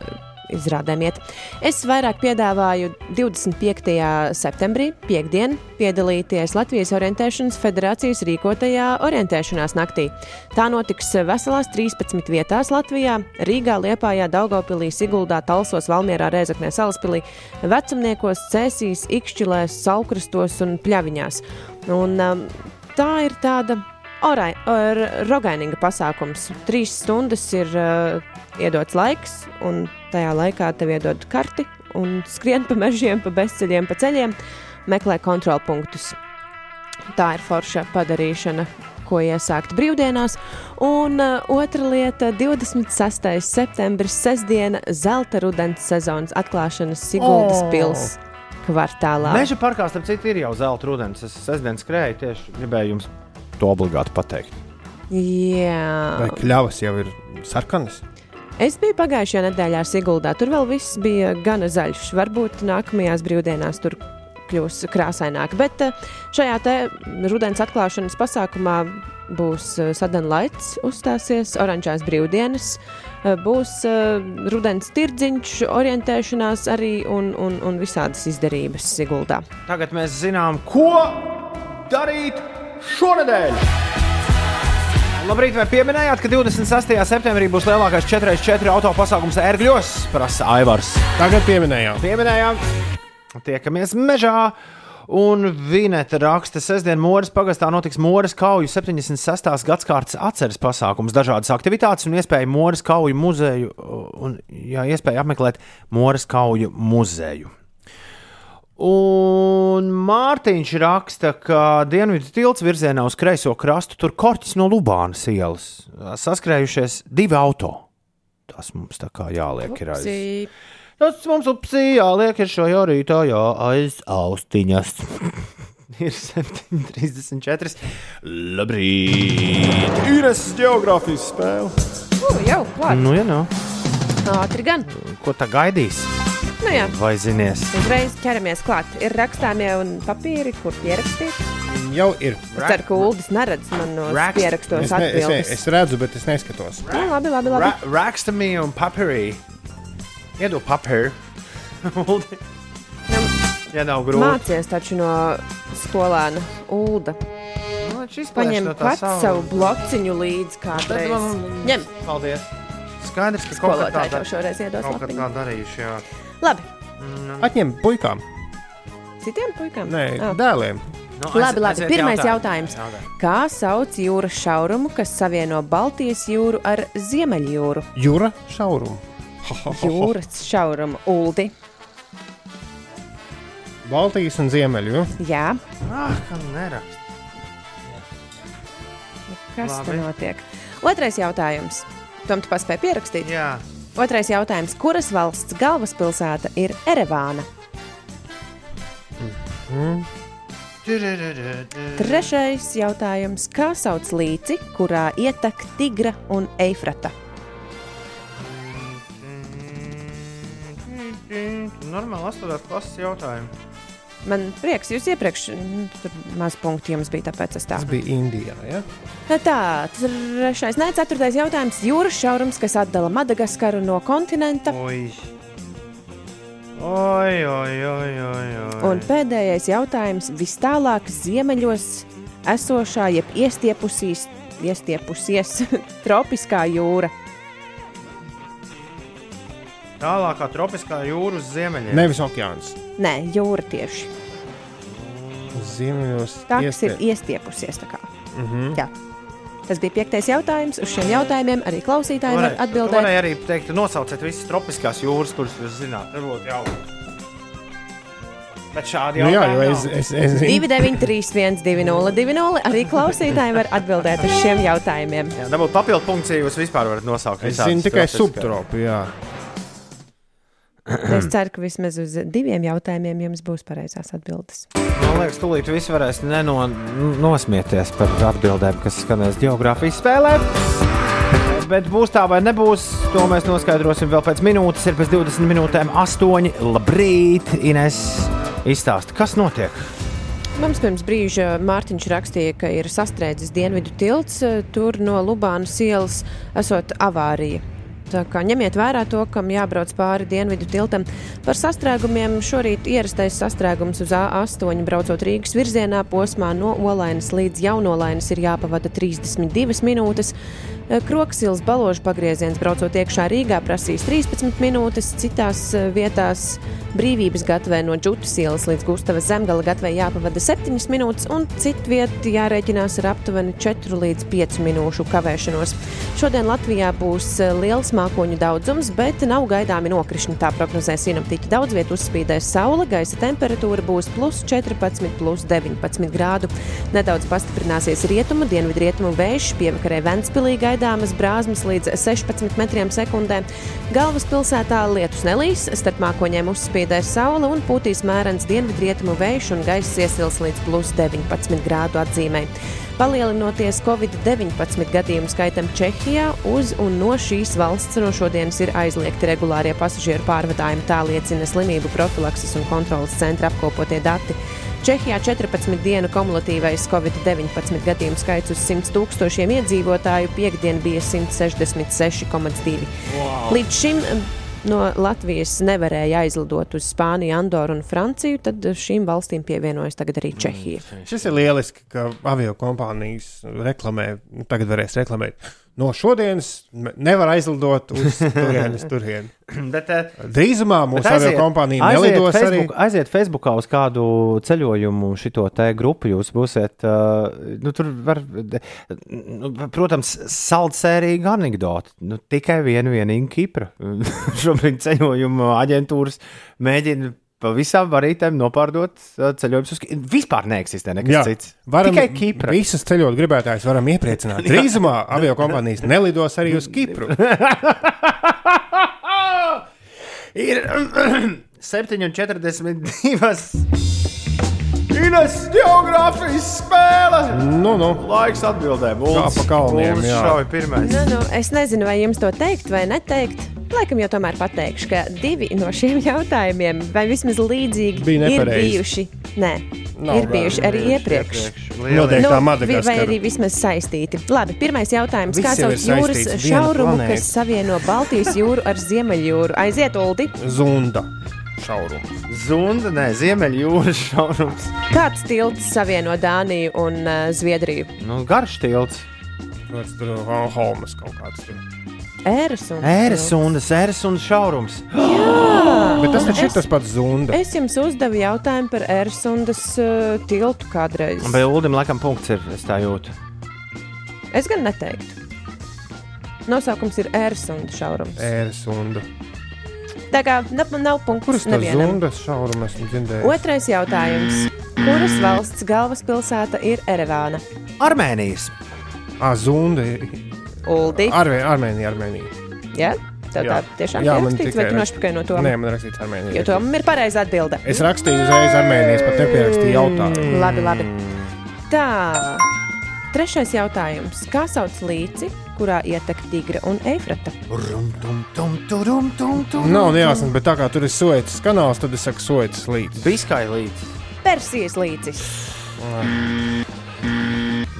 izrādēm iet. Es vairāk piedāvāju 25. septembrī, piekdien, piedalīties Latvijas Orientēšanas federācijas rīkotajā orientēšanās naktī. Tā notiks veselās 13 vietās Latvijā - Rīgā, Liepājā, Daugopilī, Siguldā, Talsos, Valmierā, Rēzaknē, Salaspilī, Vecumniekos, Cēsīs, Ikšķilēs, Saukrastos un Pļaviņās. Un, um, tā ir tāda orai, or, rogaininga pasākums. Trīs stundas ir uh, iedots laiks, un tajā laikā tev iedod karti un skrien pa mežiem, pa bezceļiem, pa ceļiem, meklē kontrolpunktus. Tā ir forša padarīšana, ko iesākt brīvdienās. Un uh, otra lieta - 26. septembris, sestdiena, zelta rudens sezonas atklāšanas Siguldas oh. pilsētas kvartālā. Meža parkā, starp citu, ir jau zelta rudens. Es sestdien skrēju tieši gribēju jums to obligāti pateikt. Jā. Vai kļavas jau ir sarkanas? Es biju pagājušajā nedēļā Siguldā. Tur vēl viss bija gana zaļš. Varbūt nākamajās brīvdienās tur kļūs krāsaināk. Bet eh, šajā te rudens atklāšanas pasākumā būs eh, Sadanlaits uzstāsies, oranžās brīvdienas, eh, būs rudens tirdziņš, orientēšanās arī un, un, un visādas izdarības Siguldā. Tagad mēs zinām, ko darīt šonadēļ. Labrīt, vai pieminējāt, ka 26. septembrī būs lielākais 4x4 auto pasākums ērgļos? Prasa Aivars. Tagad pieminējām. Pieminējām, tiekamies mežā. Un Vineta raksta, ka sestdien Mūras pagastā notiks Mūras kauju 76. gadsimta atceres pasākums, dažādas aktivitātes un iespēja Mūras kauju muzeju un jā, iespēja apmeklēt Mūras kauju muzeju. Un Mārtiņš raksta, ka dienvidu tilts virzienā uz kreiso krastu tur korķis no Lubānas ielas saskrējušies divi auto. Tas mums tā kā jāliek ir aiz. Tas mums upsī jāliek ir šajā rītā jā, aiz austiņas. ir 7,34. Labrīt! Īres geogrāfijas spēle. Uh, jau klāt. Nu, ja nav. Ātri gan. Ko tā gaidīs? Nu jā, Vai zinies? uzreiz ķeramies klāt. Ir rakstāmie un papīri, kur pierakstīt. Jau ir. Es ceru, ka Uldis neredz manos Rakst- pierakstos Es, ne, es, ne, es redzu, bet es neskatos. Nu, labi, labi, labi. Ra Rakstamī un papīrī. Iedod papīru. Uldi. ja nav grūti. Mācies taču no skolēna Ulda. Nu, Paņem no pats savu- blociņu līdzi Tad kādreiz. man- Ņem, Paldies. Skaidrs, ka kaut kā skolotāji tā tev šoreiz iedos kaut kā tā darījuši. Jā. Labi, Atņem puikām. citiem puikām? Nē, Ah. dēliem. Nu, Labi, labi. aiziet Pirmais jautājums. jautājums. Kā sauc jūras šaurumu, kas savieno Baltijas jūru ar Ziemeļjūru? Jūra šaurumu. Jūras šaurumu Uldi. Baltijas un Ziemeļu. Jā, Ah, kā nerakst. kas Labi. tur notiek? Otrais jautājums. Tom tu paspēji pierakstīt? Jā. Otrais jautājums. Kuras valsts galvaspilsēta ir Erevāna? Trešais jautājums. Kā sauc līci, kurā ietek Tigra un Eifrata? Normāli 8. klases jautājumu. Man prieks, jūs iepriekš mm, tur maz punktu jums bija, tāpēc es tā. Tas bija Indijā. Ja? Tā, trešais, nē, ceturtais jautājums. Jūras šaurums, kas atdala Madagaskaru no kontinenta. Oi. Oi, oi, oi, oi, oi. Un pēdējais jautājums. Vis tālāk ziemeļos esošā, jeb iestiepusīs, iestiepusies tropiskā jūra. Tālākā tropiskā jūra uz ziemeļiem. Nevis okeāns. Nē, jūra tieši. Uz Ziemeļos. Tā iestie- ir iestiepusies. tā kā. Mm -hmm. Jā. Tas bija piektais jautājums. Uz šiem jautājumiem arī klausītāji var Varēja- atbildēt. Varēja arī teikt, nosauciet visas tropiskās jūras, kuras jūs zināt. Tas būtu jauki. Bet šādi Nu, jā, jautājumi jo es, es, es zinu. 293, 202, arī klausītāji var atbildēt uz šiem jautājumiem. Jā, dabūt papildu punkciju, jūs vispār varat nosaukt. Es zinu tikai subtropu. Es ceru, ka vismaz uz diviem jautājumiem jums būs pareizās atbildes. Man liekas, tūlīt viss varēs neno, nosmieties par atbildēm, kas skanēs geogrāfijas spēlē. Bet būs tā vai nebūs, to mēs noskaidrosim vēl pēc minūtes. Ir pēc 20 minūtēm, 8. Labrīt, Ines! Izstāsti, kas notiek? Mums pirms brīža Mārtiņš rakstīja, ka ir sastrēdzis dienvidu tilts, tur no Lubānas ielas esot avārija. Tā kā ņemiet vērā to, kam jābrauc pāri dienvidu tiltam. Par sastrēgumiem šorīt ierastais sastrēgums uz A8 braucot Rīgas virzienā posmā no Olainas līdz Jaunolainas ir jāpavada 32 minūtes. Kroksils baložu pagrieziens braucot iekšā Rīgā prasīs 13 minūtes, citās eh, vietās brīvības gatavē no Džutas ielas līdz Gustavas zemgala gatavē jāpavada 7 minūtes, un citu vietu jārēķinās ar aptuveni 4 līdz 5 minūšu kavēšanos. Šodien Latvijā būs eh, liels mākoņu daudzums, bet nav gaidāmi nokrišņi. Tā prognozē sinoptiķi. Daudz vietu uzspīdēs saule, gaisa temperatūra būs plus 14, plus 19 grādu. Nedaudz pastiprināsies rietumu, dienvidrietumu vējš, pievakarē Ventspilī gaidāmas brāzmas līdz 16 metriem sekundē. Galvaspilsētā lietus nelīs, starp mākoņiem uzspīdēs saule un pūtīs mērens dienvidrietumu vējš un gaisa iesils līdz plus 19 grādu atzīmē. Palielinoties Covid-19 gadījumu skaitam Čehijā, uz un no šīs valsts no šodienas ir aizliegti regulārie pasažieru pārvadājumi, tā liecina slimību profilakses un kontrolas centra apkopotie dati. Čehijā 14 dienu kumulatīvais Covid-19 gadījumu skaits uz 100 tūkstošiem iedzīvotāju piekdien bija 166,2. Wow. Līdz šim no Latvijas nevarēja aizlidot uz Spāniju, Andoru un Franciju, tad šīm valstīm pievienojas tagad arī Čehija. Šis ir lieliski, ka avio kompānijas reklamē, nu, tagad varēs reklamēt. No šodienas nevar aizlidot uz turienes, turien. Bet, eh, Drīzumā mūsu avio kompānija nelidos arī. Facebook, aiziet Facebookā uz kādu ceļojumu, šito te grupu. Jūs būsiet, uh, nu, tur var, nu, protams, saldsērīga anekdote. Nu, tikai viena vienīga Kipra. Šobrīd ceļojuma aģentūras mēģina pa visām varītēm nopārdot uh, ceļojumus uz. Vispār neeksistē nekas Jā, cits. varam, Tikai Kipra. Visus ceļot gribētājus varam iepriecināt. Drīzumā avio kompānijas nelidos arī uz Kipru. Ir 7,42. Ines geogrāfijas spēle! Nu, nu. Laiks atbildēm. Kā pa kalniem, jā. Šauj pirmais. Nu, nu, es nezinu, vai jums to teikt vai neteikt. Laikam jau tomēr pateikšu, ka divi no šiem jautājumiem, vai vismaz līdzīgi, Bija ir bijuši. Nē, Nav ir bijuši arī iepriekš. Noteikti tā vi- vai Madagaskara. arī vismaz saistīti. Labi, pirmais jautājums. Viss Kā jau ir sauc jūras šaurumu, planēta. kas savieno Baltijas jūru ar Ziemeļjūru? Aiziet, Uldi! Zunda šaurums. Zunda, nē, Ziemeļjūras šaurums. Kāds tilts savieno Dāniju un uh, Zviedriju? Nu, garš tilts. Kāds tur ir Holmas kaut kāds. Tur. Ēras un Ēras un ēras un šaurums. Bet tas taču ir Es- tas pats zunda. Es jums uzdevu jautājumu par Ērsundas uh, tiltu kādreiz. Bet Ulim laikam punkts ir, es tā jūtu. Es gan neteiktu. Nosaukums ir Ērsunda šaurums. Ēras zunda. Tā kā nav, nav punkts Kuras nevienam. zundas šaurumu esmu dzirdējis? Otrais jautājums. Kuras valsts galvaspilsēta ir Erevāna? Armēnijas. Ah, zunda. Uldi. Armē, Armēnija, Armēnija. Jā, tev Jā. tā tiešām Jā, ir rakstīts, tikai vai tu nošpakaļ no to? Nē, man rakstīts Armēnija. Jo tom ir pareiza atbilde. Es rakstīju uzreiz Armēnijas, pat nepierakstīju jautājumu. Labi, labi. Tā. Trešais jautājums. Kā sauc līci, kurā ietek Tigra un Eifrata? Nav nejasns, bet tā kā tur ir sojas kanāls, tad es saku sojas līdzi. Biskai līdzi. Persijas līcis.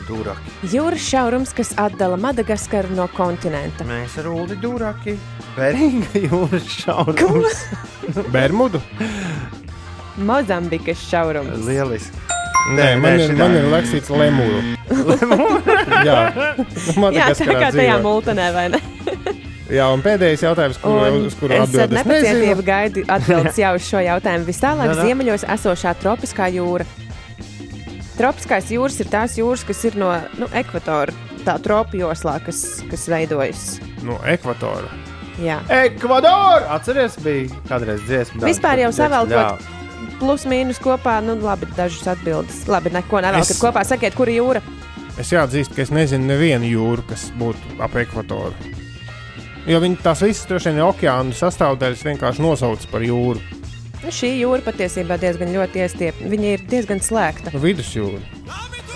Dūraki. Jūras šaurums, kas atdala Madagaskaru no kontinenta. Mēs ar Ulu Dūraki. Beringa jūras šaurums. Bermudu? Mozambikas šaurums. Lieliski. Nē, man, ir, šitā. man ir rakstīts lemūru. Jā, Jā, tā kā tajā multenē, vai ne? Jā, un pēdējais jautājums, kuru, Un uz kuru es ar atbildēt. nepacietību gaidu atbildes jau uz šo jautājumu. Vistālāk Nu, nu. ziemeļos esošā tropiskā jūra. Tropiskās jūras ir tās jūras, kas ir no nu, ekvatora, tā tropu joslā, kas, kas veidojas. No ekvatora. Jā. Ekvador! Atceries, bija kādreiz dziesma. Vispār jau savēlkot plus mīnus kopā, nu labi, dažas atbildes. Labi, neko nevēl, Es- kopā sakiet, kura jūra. Es jāatzīst, ka es nezinu nevienu jūru, kas būtu ap ekvatoru. Jo viņi tās visas droši vien ir okeāna sastāvdaļas vienkārši nosauc par jūru. Nu, šī jūra patiesībā diezgan ļoti iestiepta. Viņa ir diezgan slēgta. Nu, vidusjūra.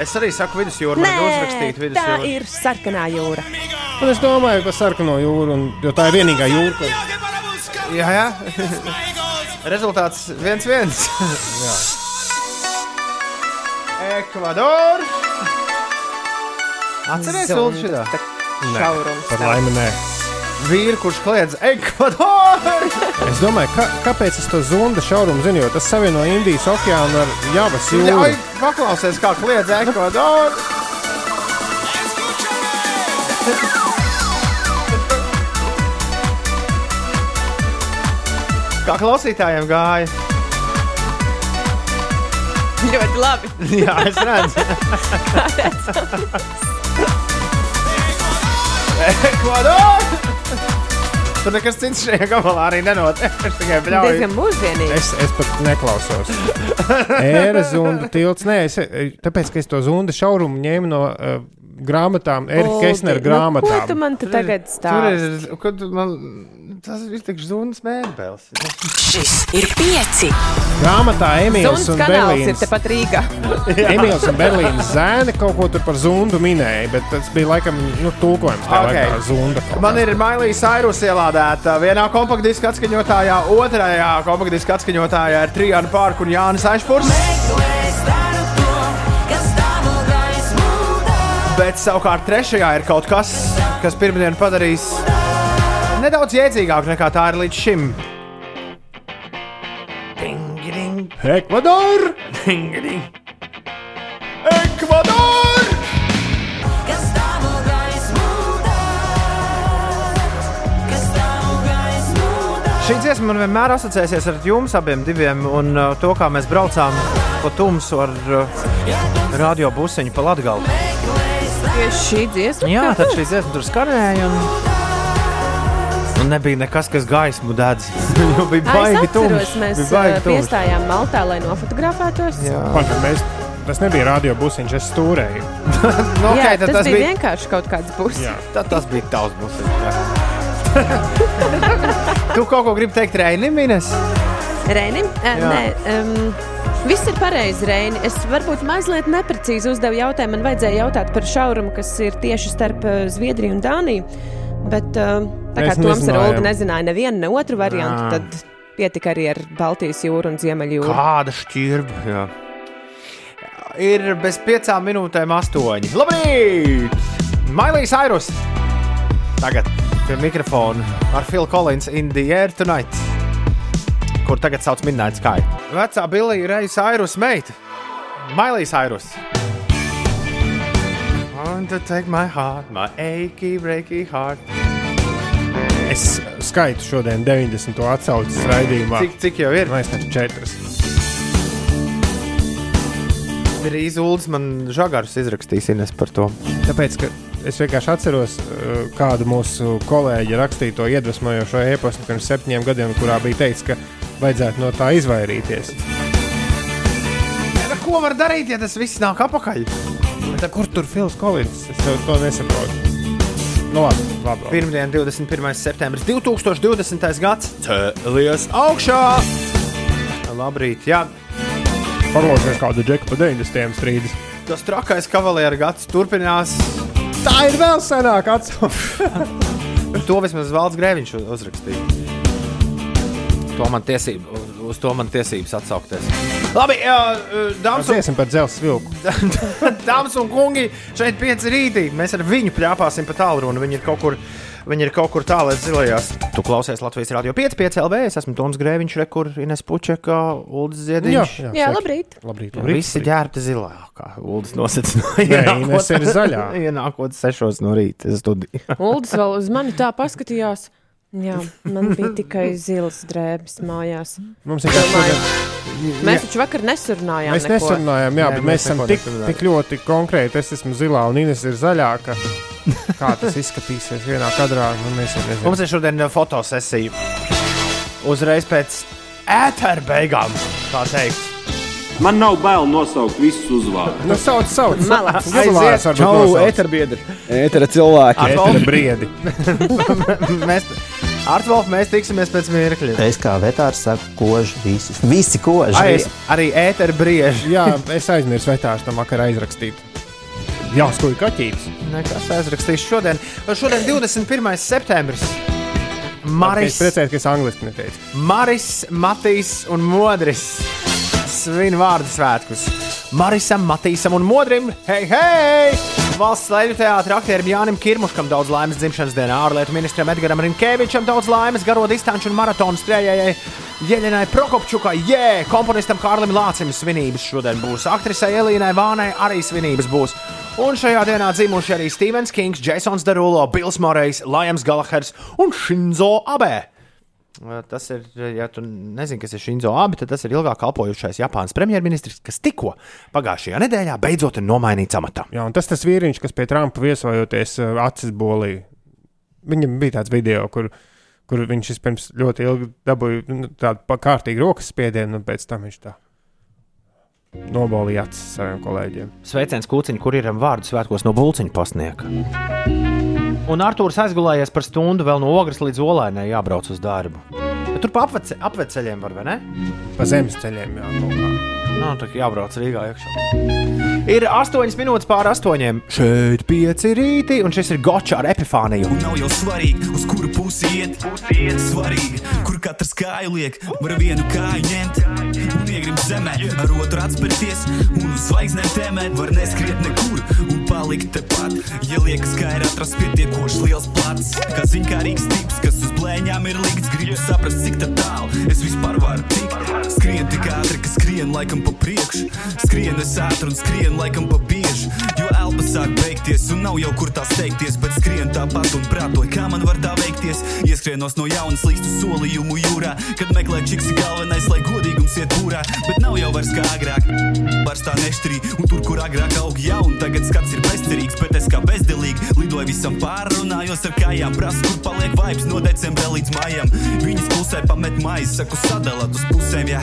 Es arī saku vidusjūru, man ir uzrakstīta tā vidusjūra. ir sarkanā jūra. Un es domāju par sarkano jūru, un, jo tā ir vienīgā jūra, kas Jā, jā. Rezultāts viens viens. Ekvador! Atceries, Ulu, šitā? Šaurums. par laimi nē. Vīri, kurš kliedz Ekvador! Es domāju, ka, kāpēc es to zunda šaurumu zinu, jo tas savieno Indijas okeānu ar Javas jūru. Ļauj paklausies, kā kliedz Ekvador! Kā klausītājiem gāja? Ļoti labi. Jā, es redzu. Ekvador! Tur nekas cits šajā gabalā arī nenotiek. Es tikai bļauju. Diezgan mūsdienīgi. Es, es pat neklausos. Ēra zunda tilts. Nē, es, tāpēc, ka es to zunda šaurumu ņēmu no uh, grāmatām, Erika Kesnera Nu, ko tu grāmatām. man te tagad Tur stāsti? ir, kad man, tas ir tik zūnas mēbeles. Šis ir pieci. Grāmatā Emīls un kanāls ir Berlīns. tepat Rīgā. Emīls un Berlīnas zēni kaut ko tur par zundu minēja, bet tas bija laikam nu, tulkojums. Tā Ok. okay. zunda. kaut Man ir Mailija Sairus ielādēta vienā kompaktdiska atskaņotājā, otrajā kompaktdiska atskaņotājā ir Trijāna Pārka un Jānis Aišpurs. Bet savukārt trešajā ir kaut kas, kas pirmdien padarīs nedaudz jēdzīgāk nekā tā ir līdz šim. Ekvador! Ekvador! Šī dziesma man vienmēr asociēsies ar jums abiem, diviem, un uh, to, kā mēs braucām pa tumsu ar uh, radio busiņu pa Latgali. Tieši šī dziesma. Jā, tad šī dziesma tur skanēja. Un... Un nebija nekas, kas gaismu dedz. Jo bija Ai, baigi atceros, mēs baigi tumšs. piestājām Maltā, lai nofotografētos. Jā, Pagad, mēs, tas nebija radio busiņš, es stūrēju. nu, okay, Jā, tad tas, tas bija bija. vienkārši kaut kāds. Jā. Tad tas bija tavs busiņš. tu kaut ko gribi teikt Reinim, Ines? Reinim? Uh, nē, um, viss ir pareizi, Reini. Es varbūt mazliet neprecīzi uzdevu jautājumu. Man vajadzēja jautāt par šaurumu, kas ir tieši starp Zviedriju un Dāniju. Bet uh, tā kā Mēs Toms ar nezinājām. nezināja nevienu, ne otru variantu, Jā. tad pietika arī ar Baltijas jūru un Ziemeļjūru. Kāda šķirba? Jā. Ir bez piecām minūtēm astoņi. Labrīt! Mailijas Airus! Tagad pie mikrofona ar Phil Collins in the air tonight. Kur tagad sauc Midnight Sky. Vecā Billija Reisa Airus meita. Mailijas Airus. Want to take my heart, my achy, breaky heart. Es skaitu šodien 90. atsauces raidījumā. Cik, cik jau ir? Es teicu, četras. Drīz Ulas man žagarus izrakstīs Ines par to. Tāpēc, ka es vienkārši atceros, uh, kādu mūsu kolēģi rakstīja to iedvesmojošo e-pastu pirms septiņiem gadiem, kurā bija teikts, ka vajadzētu no tā izvairīties. Ja, ko var darīt, ja tas viss nāk apakaļ? Tā, kur tur Fils Kolins? Es to, to nesaprotu. Nu, labi, labi. Pirmdien, 21. septembris 2020. gads cēlies augšā. Labrīt, jā, Parlausies kādu džeku pa 90. strīdus. tas trakais kavalieru gads turpinās. Tā ir vēl senāka atsauce. To vismaz Valds Grēviņš uzrakstīja. To man tiesība, uz, to man tiesības atsaukties. Labi, jā, dāmas un, iesim par dzelzceļa vilku. dāmas un kungi, šeit pieci rītī. Mēs ar viņu plāpāsim pa tālruni. Viņi ir kaut kur, viņi ir kaut kur tālāk zilajās. Tu klausies Latvijas Rādio 5, 5 LV. Es esmu Toms Grēviņš, Rekur, Ines Pučeka, Uldis Ziediņš. Jā, sveiki. labrīt! Labrīt, Jā, labrīt. Visi ģērbti zilā, kā Uldis nosacīja. Nē, Ines ir zaļā. Ienākot sešos no rīta studijā. Uldis vēl uz mani tā paskatījās. Jā, man bija tikai zils drēbes mājās. Mums ir Domāju, kāda. Mēs taču vakar nesurunājām. Mēs neko. nesanājām, jā, Nē, bet mēs mēs esam tik, nesanājām. tik ļoti konkrēti. Es esmu zilā un Ines ir zaļā. Ka... Kā tas izskatīsies vienā kadrā? Nu. Mums ir šodien uh, fotosesija. Uzreiz pēc ēteru beigām, tā teikt. Man nav bail nosaukt visus uzvārdus. Nu, sauc, sauc. Jubilārs varbūt nosauc. ēterbiedri. Ētera cilvēki. Ētera briedi. mēs, Artvolf, mēs tiksimies pēc mirkļa. Es kā vetārs saku, koži visus. Visi koži. Arī, arī ēteru brieži. Jā, es aizmirsu vetārs tam vakarā aizrakstīt. Jā, skoju kaķītis. Nekas aizrakstīšu šodien. Šodien 21. septembris. Es Maris, priecājos, ka es angliski neteicu. Maris, Matīs un Modris svin vārdu svētkus. Marisam, Matīsam un Modrim, hei, hei! Valsts slēdzu teātris aktierim Jānim Kirmuškam daudz laimes dzimšanas dienā, ārlietu ministram Edgaram Rinkēvičam daudz laimes, garo distanču un maratonu skrējējai Jeļinai Prokopčukai, jē, komponistam Kārlim Lācim svinības šodien būs, aktrisei Elīnai Vānai arī svinības būs. Un šajā dienā dzimuši arī Stevens Kings, Jasons Derulo, Bills Morejs, Lajams Galahers un Shinzo Abe. Tas ir, ja tu nezini, kas ir Shinzo Abe, tad tas ir ilgāk kalpojušais Japānas premjerministrs, kas tikko pagājušajā nedēļā beidzot ir nomainīts amatā. Jā, un tas tas vīriņš, kas pie Trumpa viesojoties uh, acis bolīja. Viņam bija tāds video, kur, kur viņš pirms ļoti ilgi dabūja nu, tādu pa- kārtīgu rokas spiedienu, un pēc tam viņš tā. nobalīja acis saviem kolēģiem. Sveiciens kūciņam, kur ir vārdu svētkos no Bulciņa pasniega. Un Arthurs aizgulējies par stundu vēl no ogres līdz olēnai jābrauc uz darbu. Bet tur pa apvece, apveceļiem var, vai ne? Pa zemes ceļiem jā, kaut kā. Nav tā, ka jābrauc Rīgā iekšā. Ir 8 minūtes pāri 8. Šeit 5 rīti, un šis ir Gočs ar epifāniju. Nav jau svarīgi, uz kuru pusi iet. iet. Svarīgi, kur katrs kāju liek, var vienu kāju ņemt un iegrimt zemē, ar otru atspērties un uz zvaigznēm tēmēt. Var neskriet nekur un palikt tepat. Ja liekas, ka ir atrasts pietiekoši liels plats, kā ziņkārīgs tips, kas uz blēņām ir likts, gribu saprast, cik tā tālu es vispār varu tikt. Skrien tik ātri, ka skrien laikam pa priekšu, skrien es ātri un skrien laikam pa bieži. Jo elpa sāk beigties un nav jau kur tā steigties, bet skrien tāpat un prātoju, kā man var tā veikties. Ieskrienos no jaunas līdz solījumu jūrā, kad meklē čiks galvenais, lai godīgums iet pūrā, bet nav jau vairs kā agrāk. Vairs tā nešķirī, un tur, kur agrāk aug jauni, tagad skats ir bezcerīgs, bet es kā bezdelīgi lidoju visam pārrunājos ar kājām, prasu, kur paliek vibes no decembra līdz maijam. Viņas klusē pamet maizi, saku sadalāt uz pusēm, jā,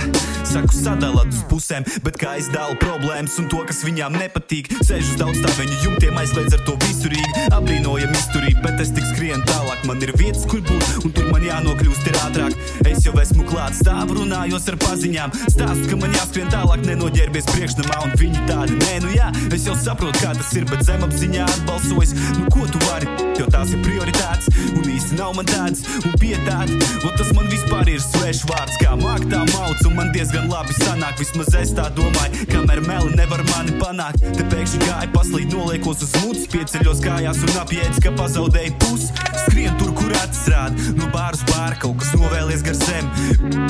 saku sadalāt uz pusēm, bet kā es dalu problēmas un to, kas viņām nepatīk, sēž uz daudz tā viņu jumtiem aizliedz ar to visurīgi, apbrīnojam izturīgi, bet es tik skrienu tālāk, man ir vietas, kur būt, un tur man jānokļūst ir ātrāk. Es jau esmu klāts, stāvu runājos ar paziņām, stāstu, ka man jāskrien tālāk, nenoģērbies priekšnamā, un viņi tādi, nē, nu jā, es jau saprotu, kā tas ir, bet zemapziņā atbalsojis, nu ko tu vari, jo tās ir prioritātes, un īsti nav man tāds, un pietādi, un tas man vispār ir svešs vārds, kā māk tā mauc, un man diezgan labi sanāk, vismaz es tā domāju, kamēr meli nevar mani panākt, te pēkšņi gāja paslīd, noliekos uz mutes, pieceļos kājās un apjēdz, ka pazaudēju pusi, skrien tur, kur atsrād, no bāras bāra kaut kas novēlies gar zemi,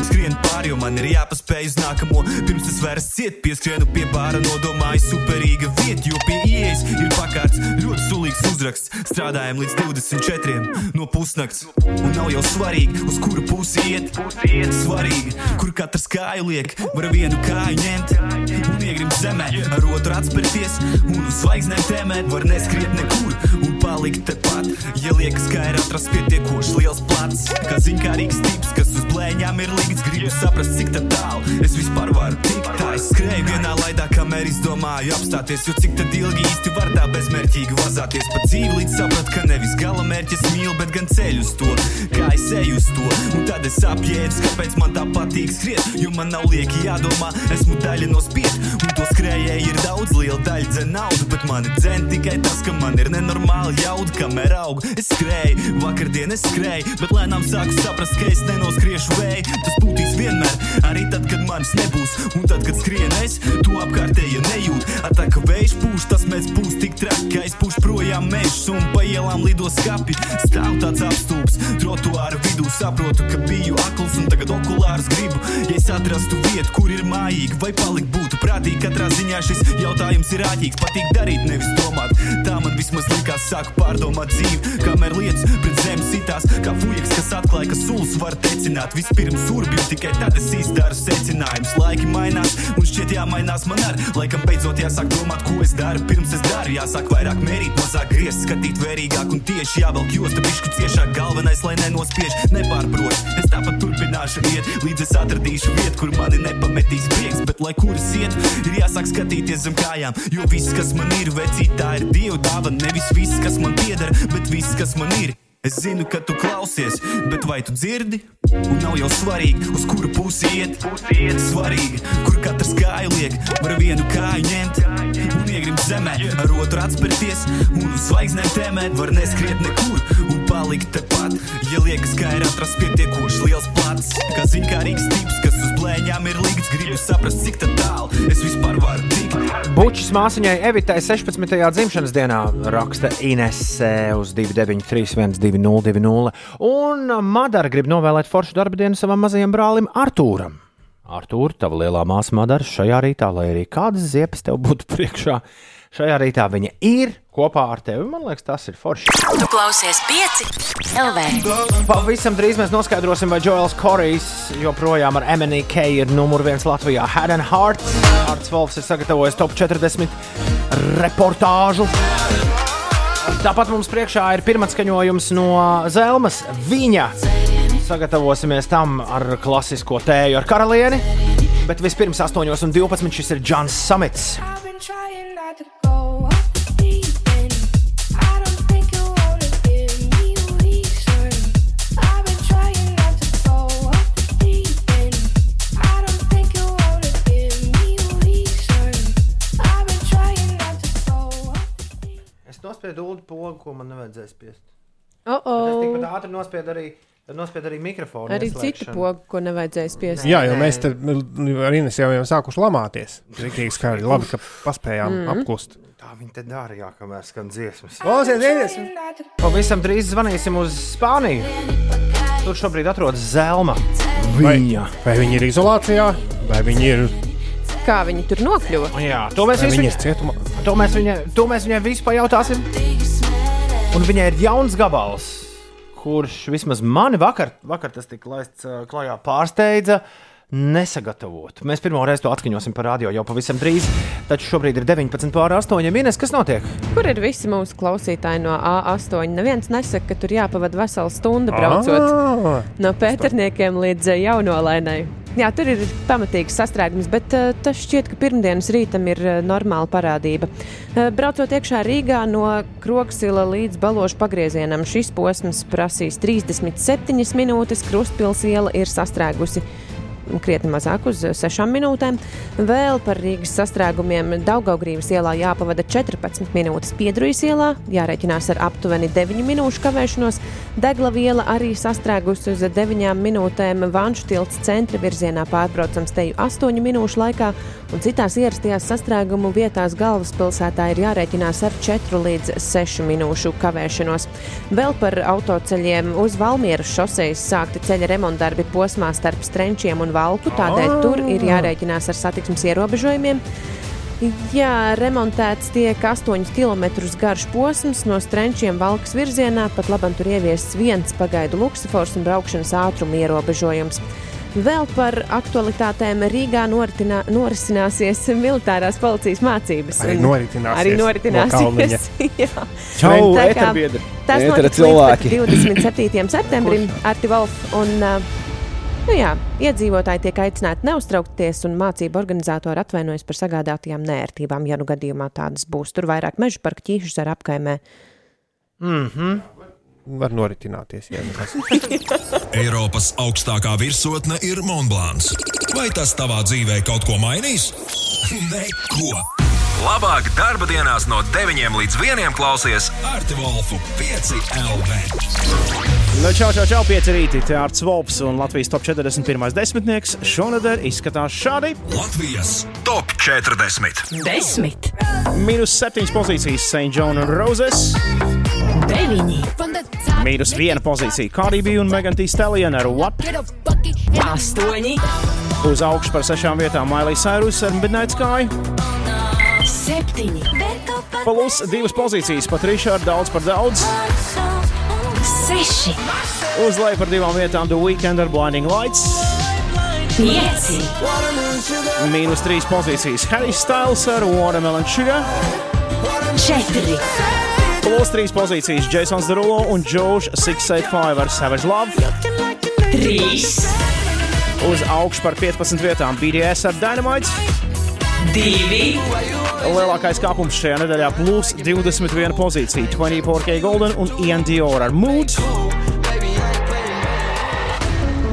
skrien pāri, jo man ir jāpaspēj uz nākamo, pirms es vairs ciet, pieskrienu pie bāra, nodomāju superīga vieta, jo pie ieejas ir pakārts ļoti sulīgs uzraksts, strādājam līdz 24 no pusnakts, un nav jau svarīgi, uz kuru pusi iet, svarīgi, kur katrs kāju liek, var vienu kāju ņemt. Un iegrimt zemē, ar otru atspērties un uz zvaigznēm tēmēt, var neskriet nekur. Un palikt tepat. Ja liekas, ka ir atrasts pietiekoši liels plats, kā ziņkārīgs tips, kas uz blēņām ir likts, gribu saprast, cik tā tālu es vispār varu tikt. Tā es skrēju vienā laidā, kamēr izdomāju apstāties, jo cik tad ilgi īsti var tā bezmērķīgi vazāties pa dzīvi, līdz saprat, ka nevis gala mērķis mīl, bet gan ceļu uz to, kā es eju uz to. Un tad es apjēdzu, kāpēc man tā patīk skriet, jo man nav lieki jādomā, esmu daļa no spied, un to skrējēji ir daudz, liela daļa dzen naudu, bet mani dzen tikai tas, ka man ir nenormāli jauda, kamēr aug. Es skrēju, vakardien es skrēju, bet lēnām sāku saprast, ka es nenoskriešu vēju. Tas būtīs vienmēr, arī tad, kad manis nebūs, un tad, kad skrien es, to apkārtēji nejūt. Tā kā vējš pūš, tas mēs būs tik traki, ka es pūšu projām mežus un pa ielām lido skapi. Stāv tāds apstulbs, trotuāra vidū saprotu, ka biju akls un tagad okulārs gribu. Ja es atrastu vietu, kur ir mājīgi, vai palikt būtu prātīgi, katrā ziņā šis jautājums ir āķīgs. Patīk darīt, nevis domāt. Tā man vismaz likās, sāku pārdomāt dzīvi, kamēr lietas pret zemi sitās, kā fujaks, kas atklāja, ka sulas var tecināt. Vispirms urbju, tikai tad es izdaru secinājumus. Laiki mainās, un šķiet jāmainās man ar. Laikam beidzot jāsāk domāt, ko es daru. Pirms es daru, jāsāk vairāk mērīt, mazāk griezt, skatīt vērīgāk un tieši jāvelk josta bišku ciešāk. Galvenais, lai nenospiež, nepārprot. Es tāpat turpināšu iet, līdz es atradīšu vietu, kur mani nepametīs prieks. Bet, lai kur es iet, ir jāsāk skatīties zem kājām, jo viss, kas man ir, vecīt, tā ir Dieva dāvana. Nevis viss, kas man pieder, bet viss, kas man ir. Es zinu, ka tu klausies, bet vai tu dzirdi? Un nav jau svarīgi, uz kuru pusi iet. Svarīgi, kur katrs kāju liek, var vienu kāju ņemt un iegrimt zemē, ar otru atspērties un uz zvaigznēm tēmēt. Var neskriet nekur un palikt tepat. Ja liekas, ka ir atrasts pietiekoši liels plats, kā ziņkārīgs tips, kas blēņām ir likts, gribu saprast, cik tā tālu es vispār varu tikt. Bučs māsiņai Evitai 16. dzimšanas dienā raksta Inese uz 293, 1202. Un Madara grib novēlēt foršu darba dienu savam mazajam brālim Artūram. Artūr, tava lielā māsa Madara šajā rītā, lai arī kādas ziepes tev būtu priekšā, šajā rītā viņa ir kopā ar tevi. Man liekas, tas ir forši. Tu klausies pieci LV. Pavisam drīz mēs noskaidrosim, vai Joels Korijs joprojām ar MNK ir numur viens Latvijā. Head and Heart. Arts Volfs ir sagatavojis top 40 reportāžu. Tāpat mums priekšā ir pirmā skaņojums no Zelmas. Viņa sagatavosimies tam ar klasisko tēju ar karalieni. Bet vispirms 8,12 šis ir Džons Samits. I've been trying not to Es nospiedu ulu pogu, ko man nevajadzēja spiest. Oh, Bet Es oh. tikpat ātri nospiedu arī, nospiedu arī mikrofonu. Arī citu pogu, ko nevajadzēja spiest. Jā, jo mēs te ar Ines jau jau sākuši lamāties. Rīktīgi skaļi, labi, ka paspējām mm. apklust. Tā viņi te dara, jā, kamēr skan dziesmas. Klausies, Ines! Pavisam drīz zvanīsim uz Spāniju. Tur šobrīd atrodas Zelma. Viņa. Vai, vai viņi ir izolācijā, vai viņi ir, Kā viņi tur nokļuva? Jā, to mēs visu viņi ir cietumā? To mēs, viņai, to mēs viņai visu pajautāsim. Un viņai ir jauns gabals, kurš vismaz mani vakar, vakar tas tika laists klajā, pārsteidza. Nesagatavot. Mēs pirmo reizi to atskaņosim par radio jau pavisam drīz. Taču šobrīd ir 19 pār 8. Minēs, kas notiek? Kur ir visi mūsu klausītāji no A8? Neviens nesaka, ka tur jāpavada vesela stunda braucot Ah, no pēterniekiem līdz jaunolainai. Jā, tur ir pamatīgs sastrēgums, bet uh, tas šķiet, ka pirmdienas rītam ir uh, normāla parādība. Uh, braucot iekšā Rīgā no Kroksila līdz Balošu pagriezienam, šis posms prasīs 37 minūtes, Krustpils iela ir sastrēgusi krietni mazāk uz 6 minūtēm. Vēl par Rīgas sastrēgumiem Daugaugrības ielā jāpavada 14 minūtes, Piedrujas ielā jārēķinās ar aptuveni 9 minūšu kavēšanos. Degla viela arī sastrēgusi uz 9 minūtēm, Vanšu tilts centra virzienā pārbraucams teju 8 minūšu laikā, un citās ierastajās sastrēgumu vietās galvaspilsētā ir jārēķinās ar 4 līdz 6 minūšu kavēšanos. Vēl par autoceļiem uz Valmieras šosejas sākti ceļa remontdarbi posmā starp Strenčiem un Valku, tādēļ tur ir jārēķinās ar satiksmes ierobežojumiem. Jā, remontēts tiek 8 km garš posms no Strenčiem valkas virzienā, pat labam tur ieviests viens pagaidu luksafors un braukšanas ātruma ierobežojums. Vēl par aktualitātēm Rīgā noritinā, norisināsies militārās policijas mācības. Arī noritināsies Arī no noritināsies. Jā. Čau, Tā kā. Tas notiks cilvēki. pat 27. septembrim Arti Wolf. Un, uh, nu jā, iedzīvotāji tiek aicināti neuztraukties, un mācību organizatori atvainojas par sagādātajām nērtībām, ja nu gadījumā tādas būs. Tur vairāk meža parka ķīšus ar apkaimē. Mhm. Var noritināties, ja nekas. Eiropas augstākā virsotne ir Monblāns. Vai tas tavā dzīvē kaut ko mainīs? Neko! Labāk darba dienās no 9 līdz 1 klausies Arti Volfu 5 LV. Nu, čau, čau, čau, pieci rīti. Te Arts Volps un Latvijas top 41. desmitnieks šonadēļ izskatās šādi. Latvijas top 40. Desmit, Mīnus 7 pozīcijas St. John Roses. Deviņi, Mīnus 1 pozīcija Cardi B un Megan Thee Stallion ar What? astoņi, Uz augšu par sešām vietām Miley Cyrus ar Midnight Sky. septiņi, Plus divas pozīcijas Patriša ar daudz par daudz. seši, Uz leju par divām vietām The Weekend ar Blinding Lights. pieci, Mīnus trīs pozīcijas Harry Styles ar Watermelon Sugar. četri, Plus trīs pozīcijas Jasons Derulo un Josh 685 ar Savage Love. trīs, Uz augšu par 15 vietām BDS ar Dynamite. divi, Lielākais kāpums šajā nedēļā plus 21 pozīcija 24K Golden un Ian Dior ar Mood.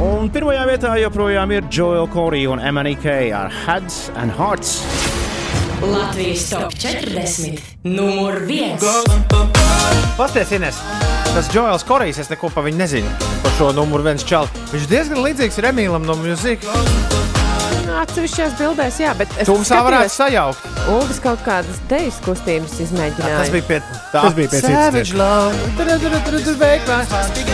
Un pirmajā vietā joprojām ir Joel Corey un MNK ar Heads and Hearts. Latvijas top 40, numur viens. Pasties, Ines, tas Joels Korejs, es neko par viņu nezinu. Par šo numuru viens čalu. Viņš diezgan līdzīgs ir Emīlam no mūzikas. Atsevišķās bildēs, jā, bet es Tumsā varētu sajaukt. Ulris kaut kādas dejas kustības izmēģināja. Tas bija pie tā. Tas bija pēc Savage Love.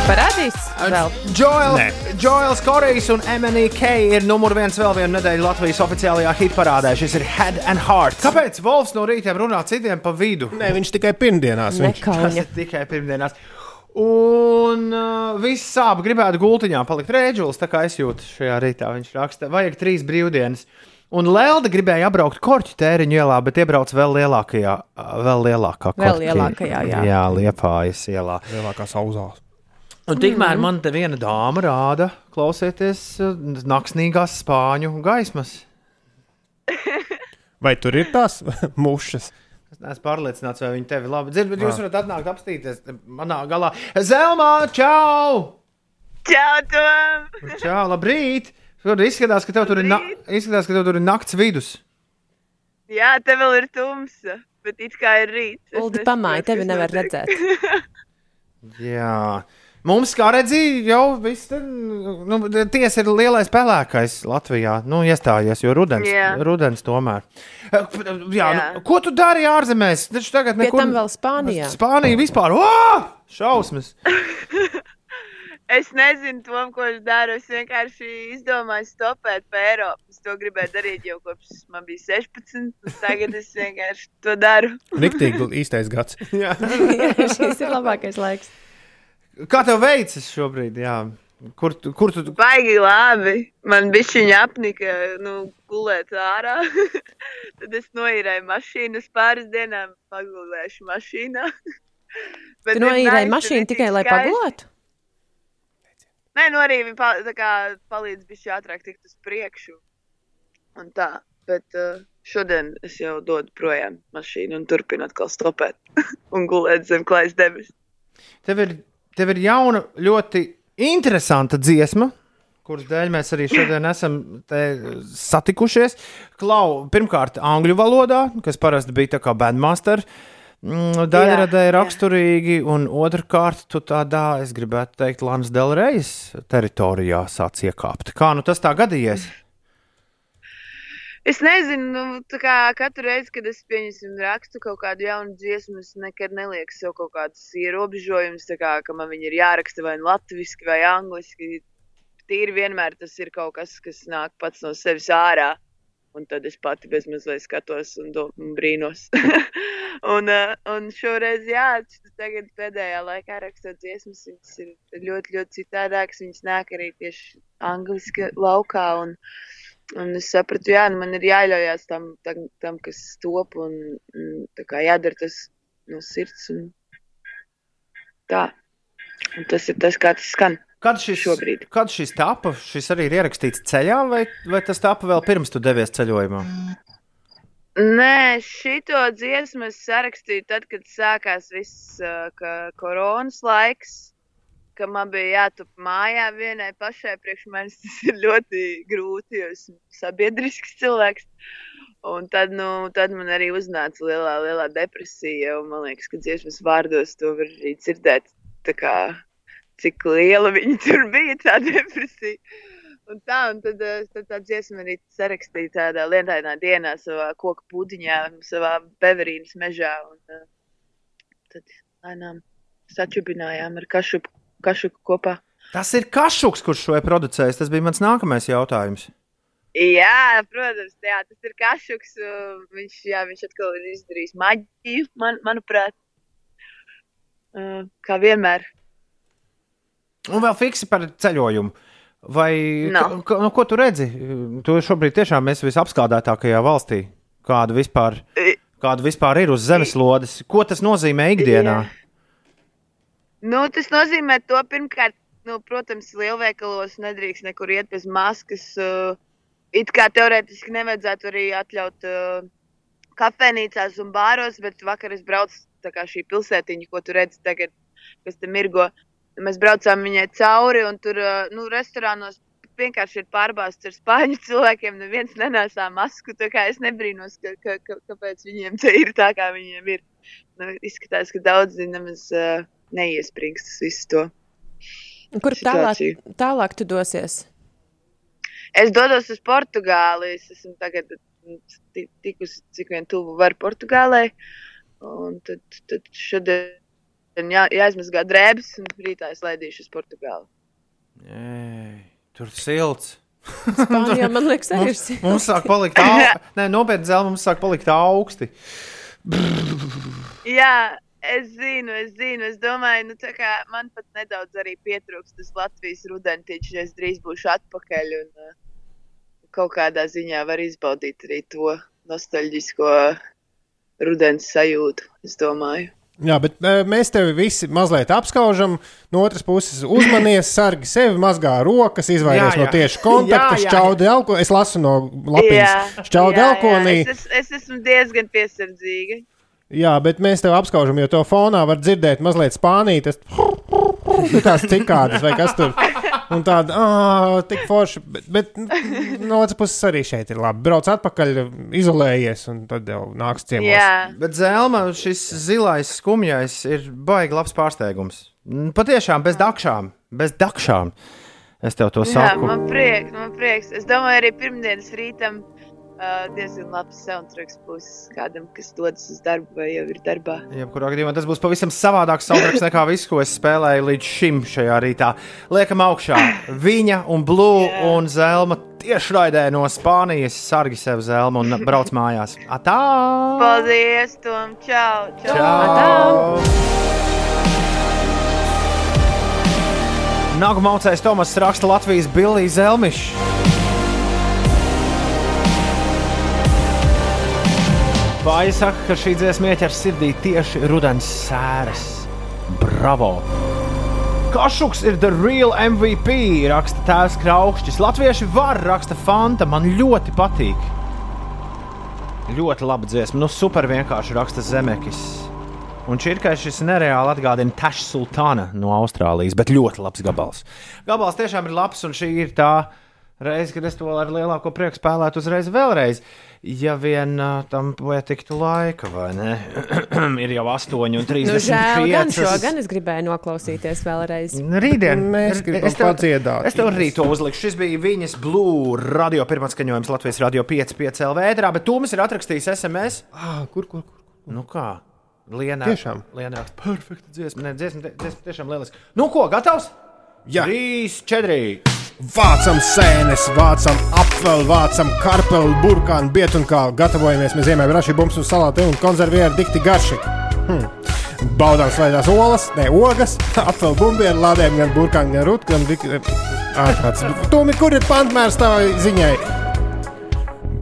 Parādīs vēl. Joel. Joels Korejs un MNK ir numur viens vēl vienu nedēļu Latvijas oficiālajā hitparādē. Šis ir Head and Heart. Kāpēc Volfs no rīta runā citiem pa vidu? Nē, viņš tikai pirmdienās. Viņš. Tas Nekauņa. ir tikai pirmdienās. Un uh, viss sāp, gribētu gultiņā palikt rēģulis, tā kā es jūtu šajā rītā. Viņš raksta, vajag trīs brīvdienas. Un Lelda gribēja apbraukt korķu tēriņu ielā, bet iebrauc vēl lielākajā, uh, vēl lielākā Vēl Korķi- lielākajā, jā. jā liepājas ielā. Lielākā sauzās. Un tikmēr man te viena dāma rāda, klausieties, naksnīgās spāņu gaismas Vai tur ir tās mušas? Es neesmu pārliecināts, vai viņi tevi labi dzird, bet jūs Ah. varat atnākt apstīties manā galā. Zelmā, čau! Čau, Tom! Čau, labrīt! Tur izskatās, ka tev tur ir, na izskatās, ka tev tur ir nakts vidus. Jā, te vēl ir tumsa, bet it kā ir rīts. Uldi pamāja, tevi nevar redzēt. Jā. Mums, kā redzēja, jau viss tur nu, tiesa ir lielais spēlēkais Latvijā. Nu, iestājies, jo rudens, Jā. rudens tomēr. Jā, Jā. Nu, ko tu dari ārzemēs? Taču tagad Pie nekur... tam vēl Spānijā. Spānija vispār. Oh! Šausmas! Es nezinu, Tom, ko es daru. Es vienkārši izdomāju stopēt pa Eiropu. Es to gribēju darīt jau kopš man bija 16. un Tagad es vienkārši to daru. Riktīgi īstais gads. Jā, šis ir labākais laiks. Kā tev veicas šobrīd? Jā. Kur, tu- kur tu? Baigi labi. Man bija šī apnika, nu, gulēt ārā. Tad es noīrēju mašīnu uz pāris dienām, pagulēšu mašīnā. Bet Tu ir noīrēji nice, mašīnu ir tikai, lai skaisti. pagulētu? Nē, nu arī viņi pa, tā kā palīdz bišķi ātrāk tikt uz priekšu. Un tā, bet uh, šodien es jau dodu projām mašīnu un turpinu atkal stopēt un gulēt zem klājas debesis. Tev ir, tev ir jauna, ļoti interesanta dziesma, kuras dēļ mēs arī šodien esam satikušies. Klau, pirmkārt, angļu valodā, kas parasti bija tā kā bandmaster. mm, Daļradēji raksturīgi, un otrkārt, tu tādā, es gribētu teikt, Lanas Delrejas teritorijā sāc iekāpt. Kā nu tas tā gadījies? Es nezinu, nu, kā katru reizi, kad es pieņemsim rakstu kaut kādu jaunu dziesmu, es nekad nelieku sev kaut kādus ierobežojumus, kā ka man viņi ir jāraksta vai nu latviešu vai angliski. Tīri vienmēr tas ir kaut kas, kas nāk pats no sevis ārā. Un tad es pati bezmazliet skatos un, do, un brīnos. un, uh, un šoreiz, jā, tagad pēdējā laikā rakstot dziesmas, viņas ir ļoti, ļoti citādākas. Viņas nāk arī tieši angliski laukā. Un, un es sapratu, jā, nu man ir jāļaujās tam, tam, tam kas top un, un tā kā jādara tas no sirds. Un tā. Un tas ir tas, kā tas skan. Kad šis, šobrīd. kad šis tapa, šis arī ir ierakstīts ceļā, vai, vai tas tapa vēl pirms tu devies ceļojumā? Nē, šito dziesmu es sarakstīju tad, kad sākās viss uh, koronas laiks, ka man bija jātup mājā vienai pašai. Priekš manis tas ir ļoti grūti, jo esmu sabiedrisks cilvēks. Un tad, nu, tad man arī uznāca lielā, lielā depresija. Man liekas, ka dziesmas vārdos to var arī dzirdēt. Kā, cik liela viņa tur bija, tā depresija. Un tā, un tad, eh, tad tā dziesma arī sarakstīja tādā lietainā dienā, savā koku pudiņā, savā beverīnas mežā. Un, eh, tad lēnām sačubinājām ar kašuku, kašuku kopā. Tas ir Kašuks, kurš šo ir producējis. Tas bija mans nākamais jautājums. Jā, protams, jā, tas ir kašuks. Viņš, jā, viņš atkal ir izdarījis maģiju, man, manuprāt. Kā vienmēr. Un vēl fiksi par ceļojumu. Vai Nav. ka, nu, ko tu redzi? Tu šobrīd tiešām esi visapskādētākajā valstī. Kāda vispār, kāda vispār ir uz zemeslodes? Ko tas nozīmē ikdienā? Nu, tas nozīmē to, pirmkārt, nu, protams, lielveikalos nedrīkst nekur iet bez maskas. Uh, it kā teorētiski nevajadzētu arī atļaut uh, kafejnīcās un bāros, bet vakar es braucu tā kā šī pilsētiņa, ko tu redzi tagad, kas te mirgo. Mēs braucām viņai cauri, un tur, uh, nu, restorānos vienkārši ir pārbāzts ar spāņu cilvēkiem. Neviens nenēsā masku. Tā es nebrīnos, ka, ka, ka, kāpēc viņiem te ir tā, kā viņiem ir. Nu, izskatās, ka daudzi nemaz uh, neiesprings visu to. Kur tālāk, situāciju. tālāk tu dosies? Es dodos uz Portugāli. Es esmu tagad ti- tikusi cik vien tuvu var Portugālei. Un tad, tad šodien jā, jāizmazgā drēbes, un rītā es laidīšu uz Portugāli. Ei, tur silts. Spānijā, man liekas, arī ir mums, silts. mums sāk palikt augsti. Nē, nopietni zēl, mums sāk palikt augsti. Jā, es zinu, es zinu. Es domāju, nu, tā kā man pat nedaudz arī pietrūkst tas Latvijas rudentiņš. Es drīz būšu atpakaļ un uh, kaut kādā ziņā var izbaudīt arī to nostalģisko rudens sajūtu. Es domāju. Jā, bet eh, mēs tevi visi mazliet apskaužam. No otras puses, uzmanies, sargi sevi, mazgā rokas, izvairīties Jā, no tieši kontakta, šķaudi elko. Es lasu no lapiņas, šķaudi jā. Es, es, es esmu diezgan piesardzīga. Jā, bet mēs tev apskaužam, jo to fonā var dzirdēt mazliet spānīt. Tas tās cikādas vai kas tur. Un tāda, ah, tik forši. Bet, bet no otras puses arī šeit ir labi. Brauc atpakaļ, izolējies, un tad jau nāks ciemos. Bet zelma, šis zilais skumjais ir baigi labs pārsteigums. Mm, Patiešām bez dakšām, bez dakšām. Es tev to Jā, saku. man prieks, man prieks. Es domāju, arī pirmdienas rītam uh, diezgan labs soundtracks būs kādam, kas dodas uz darbu vai jau ir darbā. Jebkurā gadījumā tas būs pavisam savādāks soundtracks nekā viss, ko es spēlēju līdz šim šajā rītā. Liekam augšā viņa un Blue yeah. un Zelma tiešraidē no Spānijas. Sargi sev Zelma un brauc mājās. Atā! Paldies, Tom! Čau! Čau! Čau! Nagu maucējs Tomas raksta Latvijas Billijas Zelmišs. Vai saka, ka šī dziesma ieķer sirdī tieši rudens sēras? Bravo! Kašuks ir the real MVP, raksta tēvs Kraukšķis. Latvieši var raksta Fanta, man ļoti patīk. Ļoti laba dziesma, nu super vienkārši raksta Zemekis. Un Čirkai šis nereāli atgādina Tašu Sultāna no Austrālijas, bet ļoti labs gabals. Gabals tiešām ir labs, un šī ir tā reize, kad es to ar lielāko prieku spēlētu uzreiz vēlreiz. Ja vien uh, tam pietiktu laika, vai ne? ir jau 8,35. Nu, žēl, gan šo, gan es gribēju noklausīties vēlreiz. Rītdien Mēs gribam es tev- padziedāt. Es tev rīt to uzlikšu. Šis bija viņas Blue radio pirmā skaņojums Latvijas radio 5,5 LV ēterā, bet Tūmis ir atrakstījis SMS. Ah, kur, kur, kur? Nu kā? Lienā. Tiešām? Lienā. Perfekta dziesma. Nē, dziesma, dziesma tiešām lieliski. Nu ko, gatavs? Jā. 3, 4. Vācam sēnes, vācam apvelu, vācam karpelu, burkānu, bietu un kā gatavojamies. Mēs ziemē braši bums un salāti un konservieri dikti garši. Hmm. Baudām svaigās olas, ne ogas, apvelu bumbienu, lādēm gan burkānu, gan rutku, gan dik... Ārkārtas. Tumi, kur ir pantmērs tavai ziņai?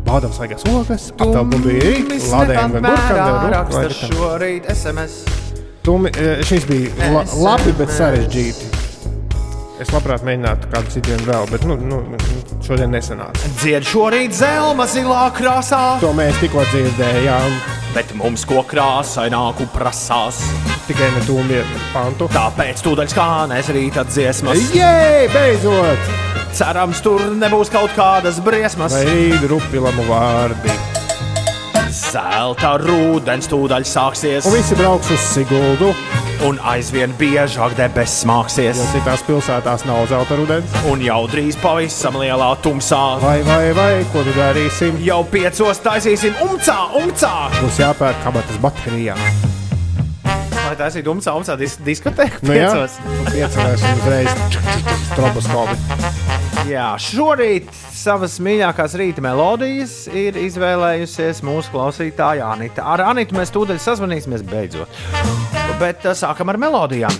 Baudām svaigās ogas, apvelu bumbienu, lādēm gan burkānu, gan rutku. Šorīt SMS. Tumi, šis bija la labi, bet sarežģīti. Es labprāt mēģinātu kādu citu vēl, bet nu, nu, šodien nesanāca. Dzied šorīt zelma zilā krāsā. To mēs tikko dzirdējām. Bet mums ko krāsaināku prasās. Tikai ne tūmie pantu. Tāpēc tūdaļ skanēs rīta dziesmas. Jē, beidzot! Cerams, tur nebūs kaut kādas briesmas. Vai rīt rupilamu vārdi. Zelta rudens tūdaļ sāksies. Un visi brauks uz Siguldu. Un aizvien biežāk debesis māksies. Jo citās pilsētās nav zelta rudens. Un jau drīz pavisam lielā tumsā. Vai, vai, vai, ko tu darīsim? Jau piecos taisīsim umcā, umcā. Mums jāpērk kabatas baterijā. Vai taisīt umcā, umcā dis diskotēku? Nu, jā, Piecos. piecos un uzreiz stroboskopi. Jā, šorīt savas mīļākās rīta melodijas ir izvēlējusies mūsu klausītāja Anita. Ar Anitu mēs tūdaļ sazvanīsimies beidzot. Bet uh, sākam ar melodijām.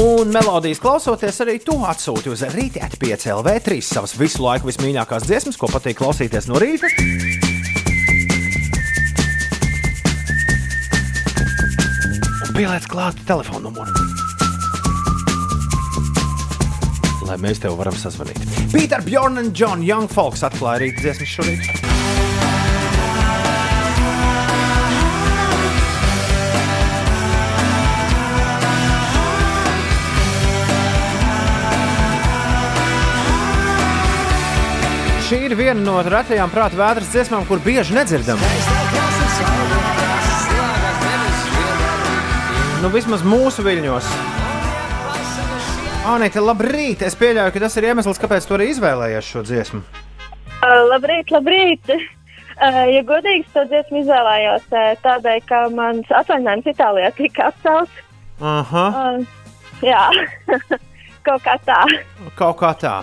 Un melodijas klausoties, arī tu atsūti uz rīta atpieci LV trīs savas visu laiku vismīļākās dziesmas, ko patīk klausīties no rīta. Pieliec klāt telefonu numuru. Lai mēs tev varam sazvanīt. Pīter, Bjorn un John Young Folks atklāja rīta dziesmas šorīt. Šī ir viena no retajām prāta vētras dziesmām, kur bieži nedzirdam. Nu, vismaz mūsu viļņos. Anita, labrīt! Es pieļauju, ka tas ir iemesls, kāpēc tu arī izvēlējies šo dziesmu. Uh, labrīt, labrīt! Uh, ja godīgi, to dziesmu izvēlējos uh, tādēļ, ka mans atvaļinājums Itālijā tika atcelts. Aha, Uh, jā, kaut kā tā. kaut kā tā.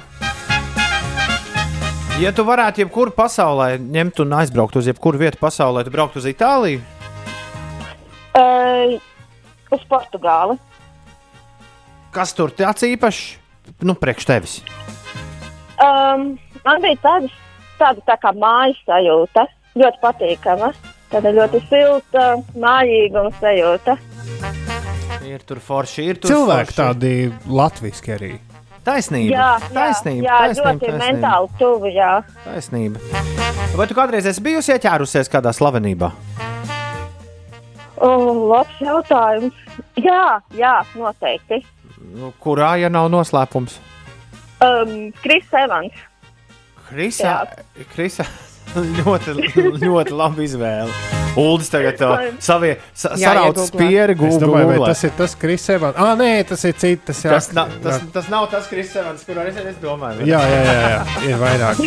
Ja tu varētu jebkuru pasaulē ņemt un aizbraukt uz jebkuru vietu pasaulē, tu brauktu uz Itāliju, Uh, uz Portugāli. Kas tur tāds īpašs? Nu, priekš tevis. Um, man bija tāda, tāda tā kā mājas sajūta. Ļoti patīkama. tāda ļoti silta, mājīguma sajūta. Ir tur forši, ir tur Cilvēki forši. tādi latviski arī. Taisnība. Jā, taisnība. jā, taisnība, ļoti taisnība. mentāli tuvu, jā. Taisnība. Vai tu kādreiz esi bijusi ieķērusies kādā slavenībā? O, labs jautājums. Jā, jā, noteikti. Nu, Kurā, ja nav noslēpums? Um, Kris Evans. Krisa, Krisa ļoti, ļoti labi izvēle. Uldis tagad uh, savie, sa, Jā, sarauc spieri Google. tas ir tas Kris Evans. Ah, nē, tas ir cits. Tas, jā, Tas, na, tas, tas nav tas Kris Evans, kur arī es domāju. jā, jā, jā, jā, ir vairāk.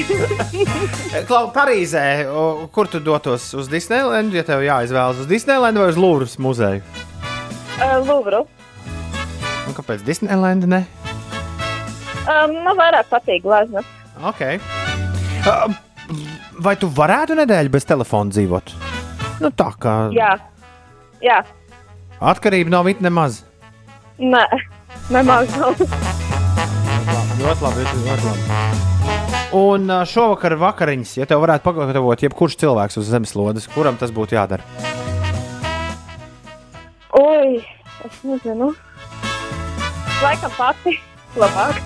Klau, Parīzē, kur tu dotos uz Disneylandu, ja tev jāizvēlas uz Disneylandu vai uz Lūras muzeju? Uh, Luvru. Un kāpēc Disneylanda ne? Um, man vairāk patīk glazmas. Okay. Uh, vai tu varētu nedēļu bez telefona dzīvot? Nu, tā kā Jā, jā. atkarība nav it nemaz. Nē, nemaz nav. Ļoti labi, ļoti labi. Un šovakar vakariņas, ja tev varētu pagatavot jebkurš cilvēks uz zemeslodes, kuram tas būtu jādara? Oi, es nezinu. Laikam pati labāk.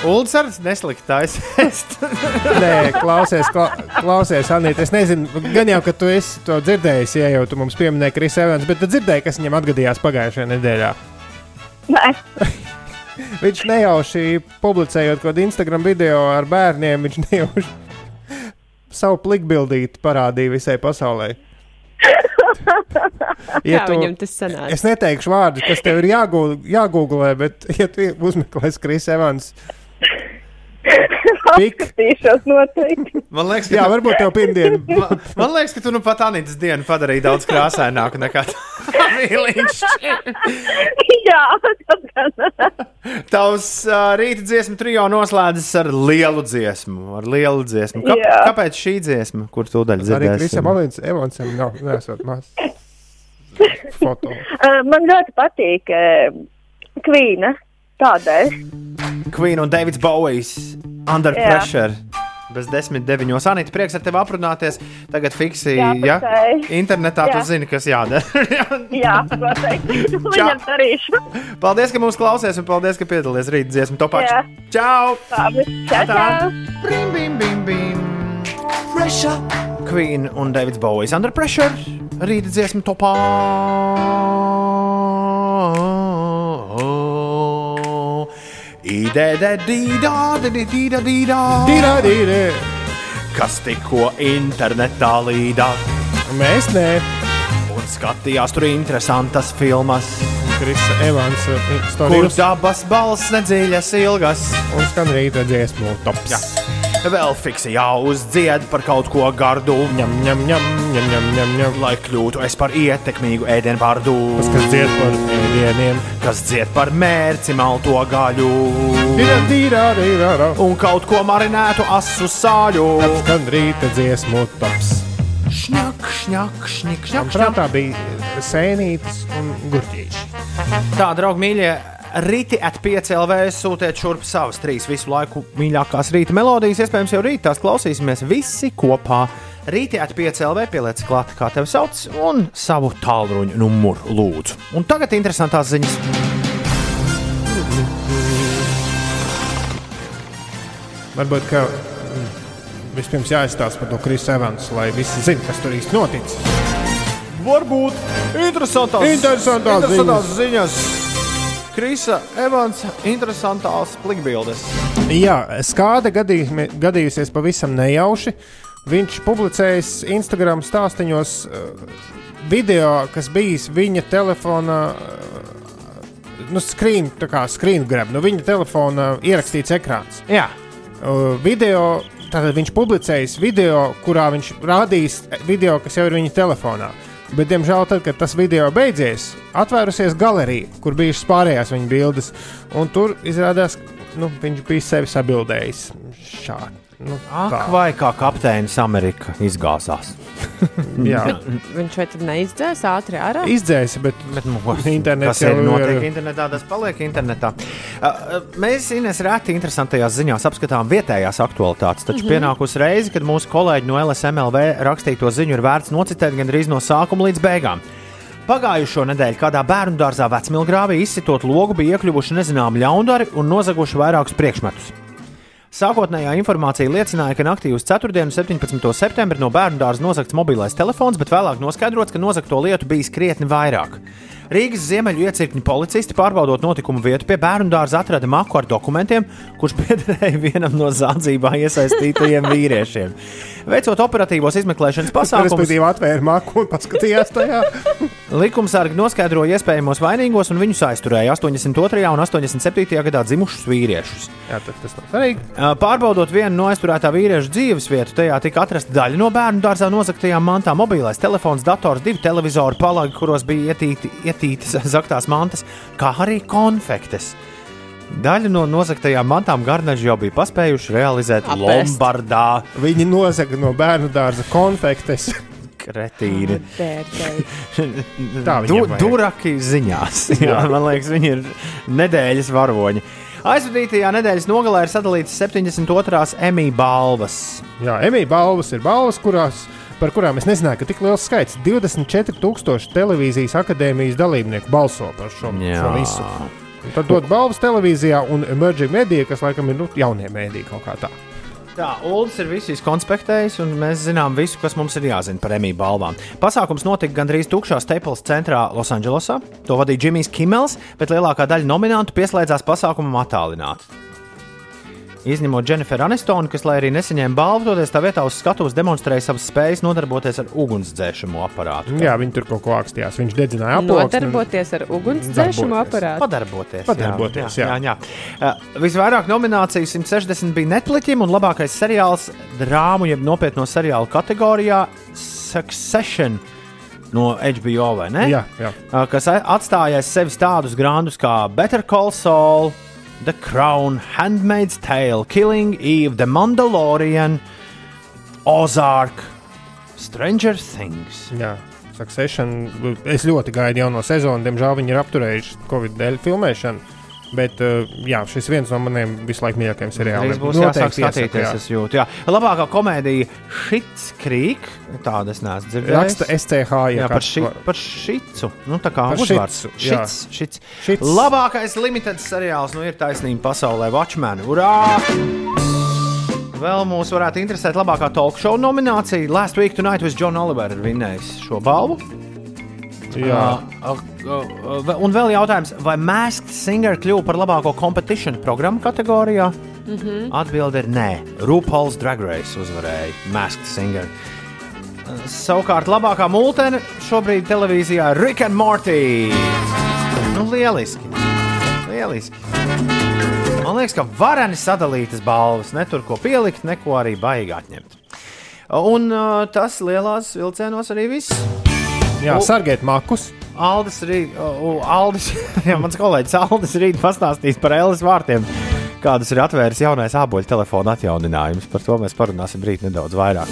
Arī nesliktais. Nē, klausies, kla, klausies Anita. Es nezinu, gan jau, ka tu esi to dzirdējis, ja jau tu mums pieminēji Kris Evans, bet tu dzirdēji, kas viņam atgadījās pagājušajā nedēļā. Nē. Viņš nejauši publicējot kaut kādu Instagram video ar bērniem, viņš nejauši savu plikbildīti parādīja visai pasaulē. Kā viņam tas sanāca? Es neteikšu vārdus, kas tev ir jāgūglē, bet, ja tu uzmeklēsi Kris Evans, Apskatīšos noteikti. Man liekas, Jā, varbūt tev pirmdien. Man, man liekas, ka tu nu pat Anītas dienu padarīji daudz krāsaināku nekā tā mīlīņš. Jā, tas gan. Tavs uh, rīta dziesmu trijo noslēdzas ar lielu dziesmu. Ar lielu dziesmu. Kā, Jā. kāpēc šī dziesma, kur tu daļai Arī dzirdēsi? Krisam Evans- Evansam nav nesot maz. Foto. Man ļoti patīk uh, Kvīna. Tādēļ. Queen un Davids Bowijs. Under Jā. pressure. Bez desmit deviņos. Anita, prieks ar tevi aprunāties. Tagad fiksi, Jā, ja? Internetā Jā. tu zini, kas jādara. Jā, noteikti. Viņam darīšu. paldies, ka mūs klausies un paldies, ka piedalījies rīta dziesmu topā. Čau! Labi. Čau, čau. Bim, bim, bim, bim. Pressure. Queen un Davids Bowijs. Under pressure. Rīta dziesmu topā. Idēde, dīdā, dīdā, dīdā. Kas tikko internetā līdā. Mēs nē. Un skatījās tur interesantas filmas. Krisa Evans uh, Kur stāstījis. dabas balss nedziļas ilgas. Un skan rīta dziesmu tops. Jā. Vēl fiksi jāuzdzied par kaut ko gardu. Ņem, ņem, ņem, ņem, ņem, ņem, ņem. Lai kļūtu es par ietekmīgu ēdienvārdu. Tas, kas dzied par ēdieniem. Kas dzied par mērci malto gaļu. Un kaut ko marinētu asu sāļu. Skan rīta dziesmu tops. Šņak, šņak, šņak, Man prātā bija sēnītes un gurķīši. Tā, draugi, mīļie, rīti at 5 LV sūtiet šurp savas trīs visu laiku mīļākās rīta melodijas. Iespējams, jau rīt tās klausīsimies visi kopā. Rīti at 5 LV pieliec klāt, kā tevi sauc, un savu tālruņa numuru lūdzu. Un tagad interesantās ziņas. Varbūt, ka mm, vispirms jāizstāsta par to Krisa Evansu, lai visi zinātu, kas tur īsti noticis. Varbūt interesantās, Interesantās interesantās ziņas. Krisa Evans, interesantās plikbildes. Jā, skāde gadījumi- gadījusies pavisam nejauši. Viņš publicējis Instagram stāstīņos uh, video, kas bijis viņa telefona. Uh, nu, screen, tā kā screen grab, nu, viņa telefona ierakstīts ekrāns. Jā. Uh, video, tātad viņš publicējis video, kurā viņš rādījis video, kas jau ir viņa telefonā. Bet, diemžēl, tad, kad tas video beidzies, atvērusies galerija, kur bijušas pārējās viņa bildes. Un tur izrādās, nu, viņš bija sevi sabildējis šādi. Nu, Ak, tā. vai kā kapteinis Amerika izgāzās? Jā. Viņš tad neizdzēs ātri ārā? Izdzēsi, bet, bet nu, internets kas ir jau notiek internetā, tas paliek internetā. Uh, uh, Mēs Ines reti interesantajās ziņās apskatām vietējās aktualitātes, taču mm. -hmm. pienākusi reize, kad mūsu kolēģi no LSMLV rakstīto ziņu ir vērts nocitēt gandrīz no sākuma līdz beigām. Pagājušo nedēļu kādā bērnu dārzā vecmilgrāvī izsitot logu bija iekļuvuši nezināmi ļaundari un nozaguši vairākus priekšmetus. Sākotnējā informācija liecināja, ka naktī uz 4. un 17. septembri no bērnu dārza nozagts mobilais telefons, bet vēlāk noskaidrots, ka nozagto lietu bijis krietni vairāk. Rīgas ziemeļu iecirkņu policisti pārbaudot notikumu vietu pie bērnu dārza atrada maku ar dokumentiem, kurš piederēja vienam no zādzībā iesaistītajiem vīriešiem. Veicot operatīvos izmeklēšanas pasākumus, Respektīvi, atvēra maku un paskatījās tajā. Likumsargi noskaidroja iespējamos vainīgos un viņus aizturēja 82. un 87. gadā dzimušus vīriešus. Jā, tad tas nav svarīgi. Pārbaudot vienu no aizturētā vīrieša dzīves vietu, tajā tika atrasta daļa no bērnu dārzā nozagtajām mantām, mobilais telefons, dators, divi televizori, palagi, kuros bija ietīti, ietītas zaktās mantas, kā arī konfektes. Daļu no nozagtajām mantām garnaži jau bija paspējuši realizēt Apēst. Lombardā. Viņi nozaga no bērnu dārza konfektes. Kretīni. Tā du, viņiem vajag. duraki ziņās. Jā, man liekas, viņi ir nedēļas varoņi. Aizvadītajā nedēļas nogalē ir sadalītas 72. emīļa balvas. Jā, Emīļa balvas ir balvas, kurās, par kurām es nezināju, ka tik liels skaits - 24,000 televīzijas akadēmijas dalībnieku balso par šo, Jā. šo visu. Un tad dod balvas televīzijā un emerging medija, kas laikam ir nu, jaunie mēdīji kaut kā tā. Tā, Ulas ir visu izkonspektējis, un mēs zinām visu, kas mums ir jāzina par emīļa balvām. Pasākums notika gandrīz tukšā Staples centrā Losandželosā. To vadīja Džimijs Kimels, bet lielākā daļa nominantu pieslēdzās pasākumam attālināti. Izņemot Jenniferu Anistonu, kas, lai arī nesaņēma balvu, toties tā vietā uz skatuves demonstrēja savas spējas nodarboties ar ugunsdzēšanu aparātu. Jā, viņi tur kaut ko akstījās. Viņš dedzināja apelsīnu. Nodarboties ar ugunsdzēšanu Darboties. aparātu. Padarboties. Padarboties, jā. jā, jā. Uh, visvairāk nomināciju 160 bija Netflixam, un labākais seriāls drāmu, jeb nopietno seriālu kategorijā Succession. No HBO vai ne? Jā, jā. Uh, kas atstāja aiz sevis tādus grāmatus kā Better Call Saul, The Crown, Handmaid's Tale, Killing Eve, The Mandalorian, Ozark, Stranger Things. Jā, Succession. Es ļoti gaidu jauno sezonu. Diemžēl viņi ir apturējuši Covid dēļ filmēšanu. Bet uh, jā, šis viens no maniem laiku mīļākajiem seriāliem. Drīz būs jāsāk skatīties, jā. es jūtu. Jā. Labākā komēdija Šits Krīk, tāda es neesmu dzirdējis. Raksta STH, ja jā, par, ši, par šicu. Nu, tā kā Par uzvārds. jā. Šits, šits. Šits. Labākais limited seriāls, nu ir taisnība pasaulē, Watchmen. Urā! Vēl mūs varētu interesēt labākā talk show nominācija. Last Week Tonight with John Oliver ir vinnējis šo balvu. Jā. Uh, uh, uh, un vēl jautājums, vai Masked Singer kļuva par labāko competition programmu kategorijā? Mhm. Atbilde ir nē. RuPaul's Drag Race uzvarēja Masked Singer. Uh, Savukārt, labākā multene šobrīd televīzijā ir Rick and Morty. Nu, lieliski. lieliski. Man liekas, ka vareni sadalītas balvas, ne tur ko pielikt, neko arī baigi atņemt. Un uh, tas lielās vilcienos arī viss. Jā, sargēt makus. Aldis uh, Aldis, jā, mans kolēģis Aldis rīt pastāstīs par Elis vārtiem, kādus ir atvēris jaunais āboļu telefona atjauninājums. Par to mēs parunāsim rīt nedaudz vairāk.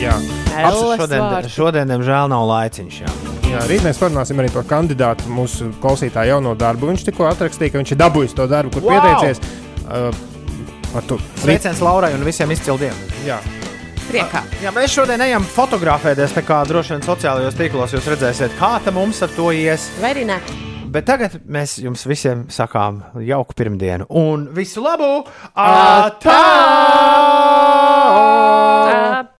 Jā, Elles šodien, vārti. šodien, diemžēl, nav laiciņš. Jā. Jā, rīt mēs parunāsim arī par kandidātu mūsu klausītāju jauno darbu. Viņš tikko atrakstīja, ka viņš ir dabūjis to darbu, kur Wow! pieteicies. Uh, Sveiciens Laurai un visiem izcildiem. Jā priekā. Jā, mēs šodien ejam fotografēties, tā kā droši vien sociālajos tīklos jūs redzēsiet, kā tam mums ar to ies. Vai arī nē. Bet tagad mēs jums visiem sakām jauku pirmdienu un visu labu! Atā! Atā!